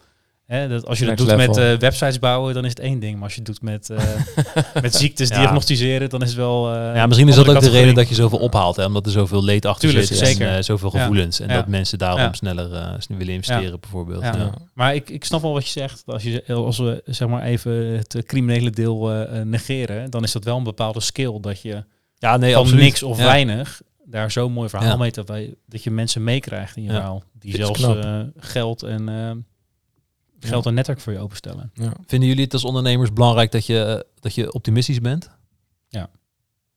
Hè, dat als je dat Next doet met eh, websites bouwen, dan is het één ding. Maar als je het doet met, eh, [laughs] met ziektes Ja. diagnosticeren, dan is het wel... eh, Ja, misschien is dat ook de reden dat je zoveel ophaalt. Hè? Omdat er zoveel leed achter Tuurlijk, zit. zeker. En eh, zoveel Ja. gevoelens. En Ja. dat mensen daarom Ja. sneller eh, snel willen investeren, bijvoorbeeld. Ja. Ja. Maar ik, ik snap wel wat je zegt. Als, je, als we zeg maar even het criminele deel negeren, dan is dat wel een bepaalde skill. Dat je Ja, nee, van absoluut. niks of Ja. weinig daar zo'n mooi verhaal Ja. mee dat, wij, dat je mensen meekrijgt in je Ja. verhaal. Die zelfs eh, geld en geld en netwerk voor je openstellen. Vinden jullie het als ondernemers belangrijk dat je, dat je optimistisch bent?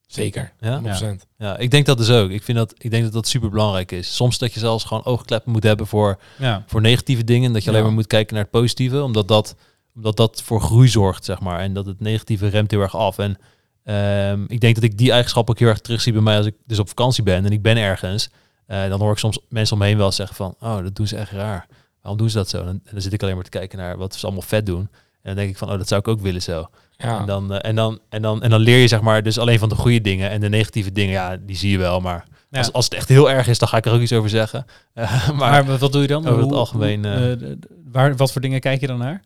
Zeker. Ja? 100%. ja, ik denk dat dus ook. Ik, vind dat, ik denk dat dat super belangrijk is. Soms dat je zelfs gewoon oogkleppen moet hebben voor, Ja, voor negatieve dingen. Dat je alleen Ja. maar moet kijken naar het positieve. Omdat dat, omdat dat voor groei zorgt, zeg maar. En dat het negatieve remt heel erg af. En ehm, ik denk dat ik die eigenschap ook heel erg terugzie bij mij als ik dus op vakantie ben en ik ben ergens. Eh, dan hoor ik soms mensen om me heen wel zeggen van, oh, dat doen ze echt raar. Waarom doen ze dat zo? En dan, zit ik alleen maar te kijken naar wat ze allemaal vet doen. En dan denk ik van, oh, dat zou ik ook willen zo. Ja. En, dan, eh, en, dan, en, dan, en dan leer je zeg maar dus alleen van de goede dingen. En de negatieve dingen, ja, die zie je wel. Maar Ja. als, als het echt heel erg is, dan ga ik er ook iets over zeggen. [laughs] Eh, maar maar, wat doe je dan? over het algemeen, eh, waar, wat voor dingen kijk je dan naar?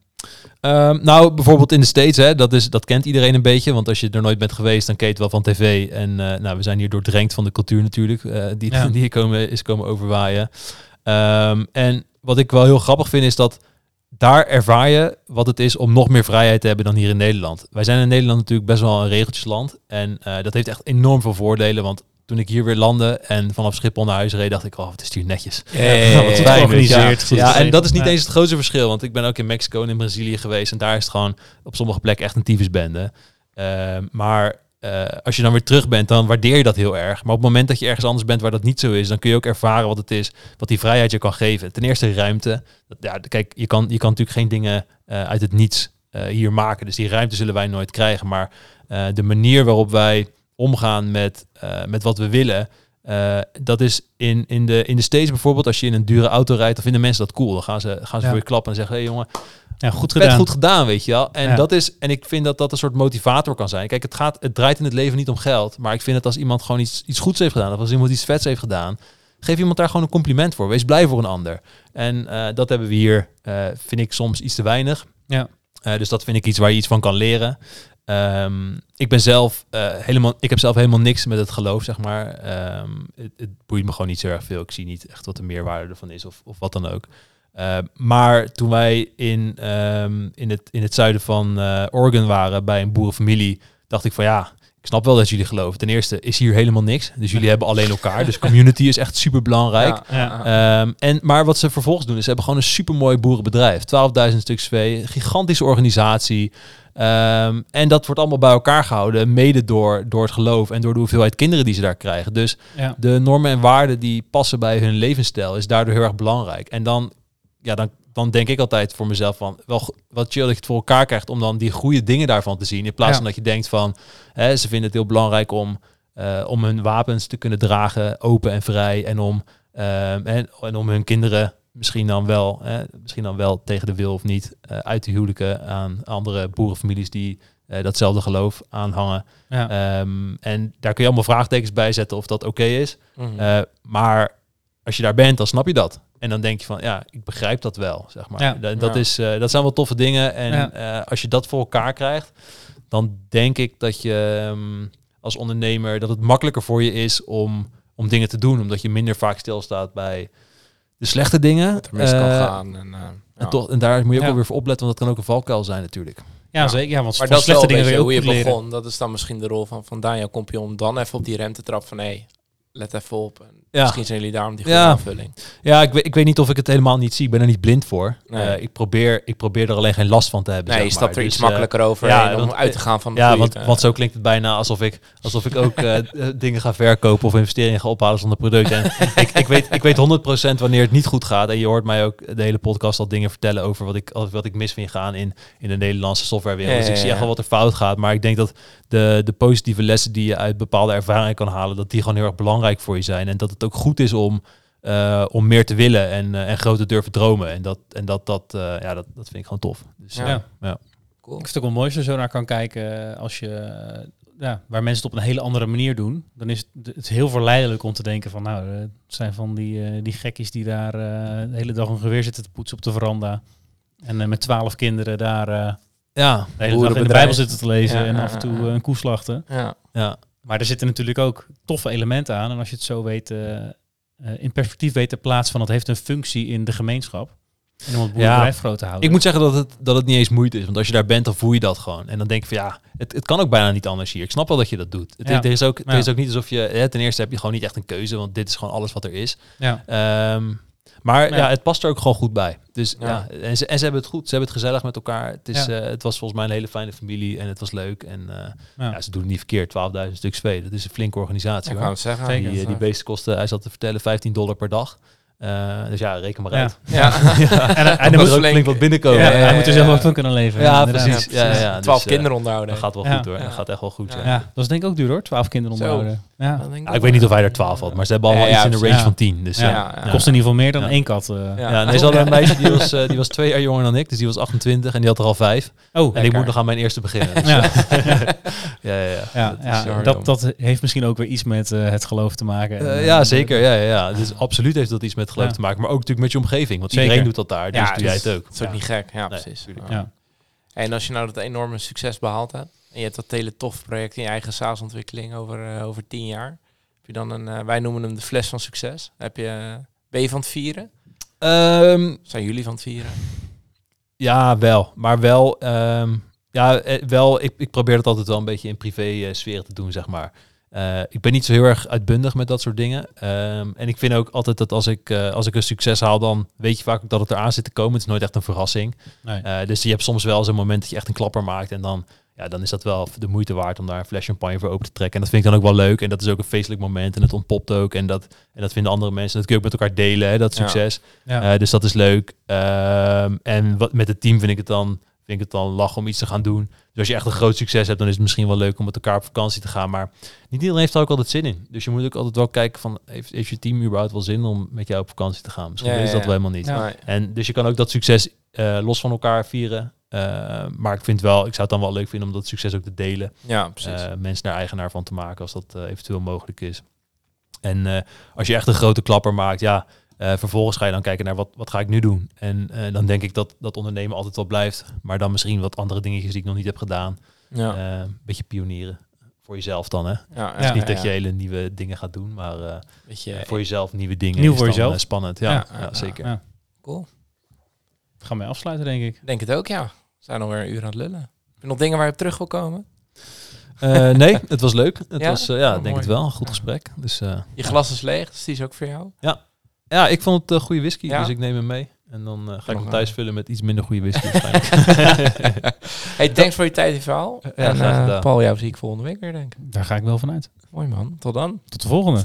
Ehm, nou, bijvoorbeeld in de States, hè, dat, is, dat kent iedereen een beetje. Want als je er nooit bent geweest, dan ken je het wel van tv. En nou, we zijn hier doordrenkt van de cultuur natuurlijk, die, Ja. [laughs] die hier komen, is komen overwaaien. Ehm, en wat ik wel heel grappig vind, is dat daar ervaar je wat het is om nog meer vrijheid te hebben dan hier in Nederland. Wij zijn in Nederland natuurlijk best wel een regeltjesland. En eh, dat heeft echt enorm veel voordelen. Want toen ik hier weer landde en vanaf Schiphol naar huis reed, dacht ik, oh, het is hier netjes. Ja, Wat georganiseerd. Ja, en dat is niet eens het grootste verschil. Want ik ben ook in Mexico en in Brazilië geweest. En daar is het gewoon op sommige plekken echt een tyfusbende. Ehm maar eh, als je dan weer terug bent, dan waardeer je dat heel erg. Maar op het moment dat je ergens anders bent waar dat niet zo is, dan kun je ook ervaren wat het is, wat die vrijheid je kan geven. Ten eerste ruimte. Ja, kijk, je kan, je kan natuurlijk geen dingen eh, uit het niets eh, hier maken. Dus die ruimte zullen wij nooit krijgen. Maar de manier waarop wij omgaan met, met wat we willen, dat is in, in, de, in de States bijvoorbeeld, als je in een dure auto rijdt, dan vinden mensen dat cool. Dan gaan ze, gaan ze Ja. voor je klappen en zeggen, hé hey, jongen, Ja, goed vet gedaan. goed gedaan, weet je wel. En, Ja. dat is, en ik vind dat dat een soort motivator kan zijn. Kijk, het, gaat, het draait in het leven niet om geld, maar ik vind het als iemand gewoon iets, iets goeds heeft gedaan, of als iemand iets vets heeft gedaan, geef iemand daar gewoon een compliment voor. Wees blij voor een ander. En eh, dat hebben we hier, eh, vind ik soms iets te weinig. Ja. Eh, dus dat vind ik iets waar je iets van kan leren. Ehm, ik ben zelf helemaal, ik heb zelf helemaal niks met het geloof, zeg maar. Ehm, het, het boeit me gewoon niet zo erg veel. Ik zie niet echt wat de meerwaarde ervan is of, of wat dan ook. Eh, maar toen wij in, ehm, in, het, in het zuiden van eh, Oregon waren bij een boerenfamilie, dacht ik van ja, ik snap wel dat jullie geloven. Ten eerste is hier helemaal niks. Dus jullie [laughs] hebben alleen elkaar. Dus community is echt super belangrijk. Ja, Ja. ja. Ehm, en, maar wat ze vervolgens doen, is ze hebben gewoon een supermooi boerenbedrijf. 12.000 stuks vee, gigantische organisatie. Ehm, en dat wordt allemaal bij elkaar gehouden, mede door, door het geloof en door de hoeveelheid kinderen die ze daar krijgen. Dus Ja. de normen en waarden die passen bij hun levensstijl is daardoor heel erg belangrijk. En dan, ja, dan, dan denk ik altijd voor mezelf van, wel wat chill dat je het voor elkaar krijgt om dan die goede dingen daarvan te zien. In plaats Ja. van dat je denkt van, hè, ze vinden het heel belangrijk om, eh, om hun wapens te kunnen dragen, open en vrij. En om, ehm, en, en om hun kinderen misschien dan wel, eh, misschien dan wel tegen de wil of niet, eh, uit te huwelijken aan andere boerenfamilies die eh, datzelfde geloof aanhangen. Ja. Ehm, en daar kun je allemaal vraagtekens bij zetten of dat oké is. Mhm. Eh, maar als je daar bent, dan snap je dat. En dan denk je van, ja, ik begrijp dat wel, zeg maar. Ja. Dat, Ja. is, eh, dat zijn wel toffe dingen. En Ja. eh, als je dat voor elkaar krijgt, dan denk ik dat je ehm, als ondernemer, dat het makkelijker voor je is om, om dingen te doen. Omdat je minder vaak stilstaat bij de slechte dingen. dat er mis kan Eh, gaan. En, eh, En, ja. toch, en daar moet je ook Ja. wel weer voor opletten, want dat kan ook een valkuil zijn natuurlijk. ja, Ja. zeker. Ja, want Maar van dat is wel slechte een dingen hoe je leren. begon. Dat is dan misschien de rol van, van Daniel Kompje om dan even op die rem te trappen van hé, hey, let even op. En Ja. Misschien zijn jullie daarom die goede Ja. aanvulling. Ja, ik weet, ik weet niet of ik het helemaal niet zie. Ik ben er niet blind voor. Nee. Eh, ik, probeer, ik probeer er alleen geen last van te hebben. Nee, je stapt er Dus, iets eh, makkelijker over ja, om want- uit te gaan van de Ja, goede, want, eh, want zo klinkt het bijna alsof ik, alsof ik ook eh, [laughs] eh, dingen ga verkopen of investeringen ga ophalen zonder product. En [laughs] ik, ik, weet, ik weet 100% wanneer het niet goed gaat. En je hoort mij ook de hele podcast al dingen vertellen over wat ik, wat ik mis vind gaan in, in de Nederlandse softwarewereld. Dus ik zie echt wel wat er fout gaat. Maar ik denk dat de, de positieve lessen die je uit bepaalde ervaringen kan halen, dat die gewoon heel erg belangrijk voor je zijn. En dat het ook goed is om, eh, om meer te willen en, eh, en groter durven dromen. En dat, en dat, dat, eh, ja, dat, dat vind ik gewoon tof. Dus, Ja. Ja. ja. cool. Ik vind het ook wel mooi als je zo naar kan kijken als je, ja, waar mensen het op een hele andere manier doen. Dan is het, het is heel verleidelijk om te denken van, nou, het zijn van die, die gekkies die daar de hele dag een geweer zitten te poetsen op de veranda. En met twaalf kinderen daar ja, de hele dag in de. Bijbel zitten te lezen Ja, en ja, af en toe ja. eh, een koe slachten. Ja. ja. Maar er zitten natuurlijk ook toffe elementen aan. En als je het zo weet, eh, eh, in perspectief weet te plaatsen van, het heeft een functie in de gemeenschap. En om het boerenbedrijf groot te houden. Ik moet zeggen dat het, dat het niet eens moeite is. Want als je daar bent, dan voel je dat gewoon. En dan denk je van ja, het, het kan ook bijna niet anders hier. Ik snap wel dat je dat doet. Het, Ja. het is, ook, het Ja. is ook niet alsof je... Hè, ten eerste heb je gewoon niet echt een keuze. Want dit is gewoon alles wat er is. ja. Ehm, maar Ja. ja. het past er ook gewoon goed bij. Dus Ja. ja, en, ze, en ze hebben het goed. Ze hebben het gezellig met elkaar. Het, is, Ja. eh, het was volgens mij een hele fijne familie. En het was leuk. En eh, Ja. ze doen het niet verkeerd. 12.000 stuks vee. Dat is een flinke organisatie. Ik hoor. zeggen. Die, eh, die beesten kosten, hij zat te vertellen, 15 dollar per dag. Eh, dus ja, reken maar Ja. uit. Ja. [laughs] ja. En, en, En dan er moet, ook flink wat binnenkomen. ja, ja, hij ja, moet er zelf ook van kunnen leven. Ja, inderdaad. precies. Ja, ja, ja. Twaalf Dus, eh, kinderen onderhouden. Dat gaat wel Ja. goed hoor. Ja. Dat gaat echt wel goed. Ja. Ja, dat is denk ik ook duur hoor. 12 kinderen onderhouden. Ja. Ik weet niet of hij er 12 had, maar ze hebben allemaal Ja, ja, iets in de range ja. van 10. Dus Ja. ja. Ja, ja. Kost in ieder geval meer dan Ja. één kat. eh. Ja. Ja, nee, ze hadden [laughs] een meisje die was, eh, die was twee jaar jonger dan ik, dus die was 28 en die had er al vijf. Oh, En ik moet nog aan mijn eerste beginnen. Dus, ja. [laughs] ja, ja, ja. Ja, Dat is heeft misschien ook weer iets met eh, het geloof te maken. Eh, En, ja, eh, zeker. Ja, ja, ja. Dus absoluut heeft dat iets met geloof Ja. te maken, maar ook natuurlijk met je omgeving. Want Zeker. iedereen doet dat daar, dus Ja, doe jij dus het ook. Dat is ook Ja. niet gek. Ja, Nee, precies. En als je nou dat enorme succes behaald hebt en je hebt dat hele tof project in je eigen SaaS-ontwikkeling over, eh, over tien jaar, heb je dan een, eh, wij noemen hem de fles van succes. Heb je, ben je van het vieren? Ehm, Zijn jullie van het vieren? Ja, wel. Maar wel, ehm, ja, eh, wel ik, ik probeer dat altijd wel een beetje in privé eh, sfeer te doen, zeg maar. Eh, ik ben niet zo heel erg uitbundig met dat soort dingen. Ehm, en ik vind ook altijd dat als ik, eh, als ik een succes haal, dan weet je vaak ook dat het eraan zit te komen. Het is nooit echt een verrassing. Nee. Eh, dus je hebt soms wel zo'n moment dat je echt een klapper maakt. En dan, ja, dan is dat wel de moeite waard om daar een fles champagne voor open te trekken. En dat vind ik dan ook wel leuk. En dat is ook een feestelijk moment. En het ontpopt ook. En dat, en dat vinden andere mensen. Dat kun je ook met elkaar delen, hè, dat succes. Ja. Dus dat is leuk. Ehm, en wat, met het team vind ik het dan vind ik het dan lachen om iets te gaan doen. Dus als je echt een groot succes hebt, dan is het misschien wel leuk om met elkaar op vakantie te gaan. Maar niet iedereen heeft er ook altijd zin in. Dus je moet ook altijd wel kijken van, heeft, heeft je team überhaupt wel zin om met jou op vakantie te gaan? Misschien Ja, is ja, dat ja. wel helemaal niet. Ja. En dus je kan ook dat succes eh, los van elkaar vieren. Eh, maar ik vind wel, ik zou het dan wel leuk vinden om dat succes ook te delen. Ja, precies. Eh, mensen daar eigenaar van te maken als dat eventueel mogelijk is. En eh, als je echt een grote klapper maakt, ja, eh, vervolgens ga je dan kijken naar wat, wat ga ik nu doen. En eh, dan denk ik dat dat ondernemen altijd wel blijft. Maar dan misschien wat andere dingetjes die ik nog niet heb gedaan. ja. Eh, een beetje pionieren. Voor jezelf dan, hè. ja, ja, Het is niet ja, dat je hele nieuwe dingen gaat doen, maar eh, Weet je, voor jezelf nieuwe dingen Nieuw is voor dan, jezelf. spannend. Ja, Ja, ja, ja, zeker. Ja. cool. Gaan wij afsluiten, denk ik. Denk het ook, ja. We zijn alweer een uur aan het lullen. Heb je nog dingen waar je op terug wil komen? Eh, nee, het was leuk. Het Ja? was, ja, Oh, ik denk mooi. het wel. Een goed gesprek. Dus eh, Je glas is leeg, dus die is ook voor jou. ja, ik vond het een goede whisky, Ja? dus ik neem hem mee. En dan eh, ga ik hem thuis vullen met iets minder goede whisky [laughs] waarschijnlijk. hey, thanks voor je tijd en verhaal. Ja, en eh. Paul, jou zie ik volgende week weer, denk ik. Daar ga ik wel vanuit. Mooi man, tot dan. Tot de volgende.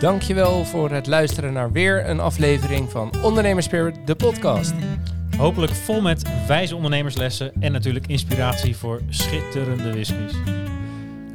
Dankjewel voor het luisteren naar weer een aflevering van Ondernemer Spirit, de podcast. Hopelijk vol met wijze ondernemerslessen en natuurlijk inspiratie voor schitterende whiskies.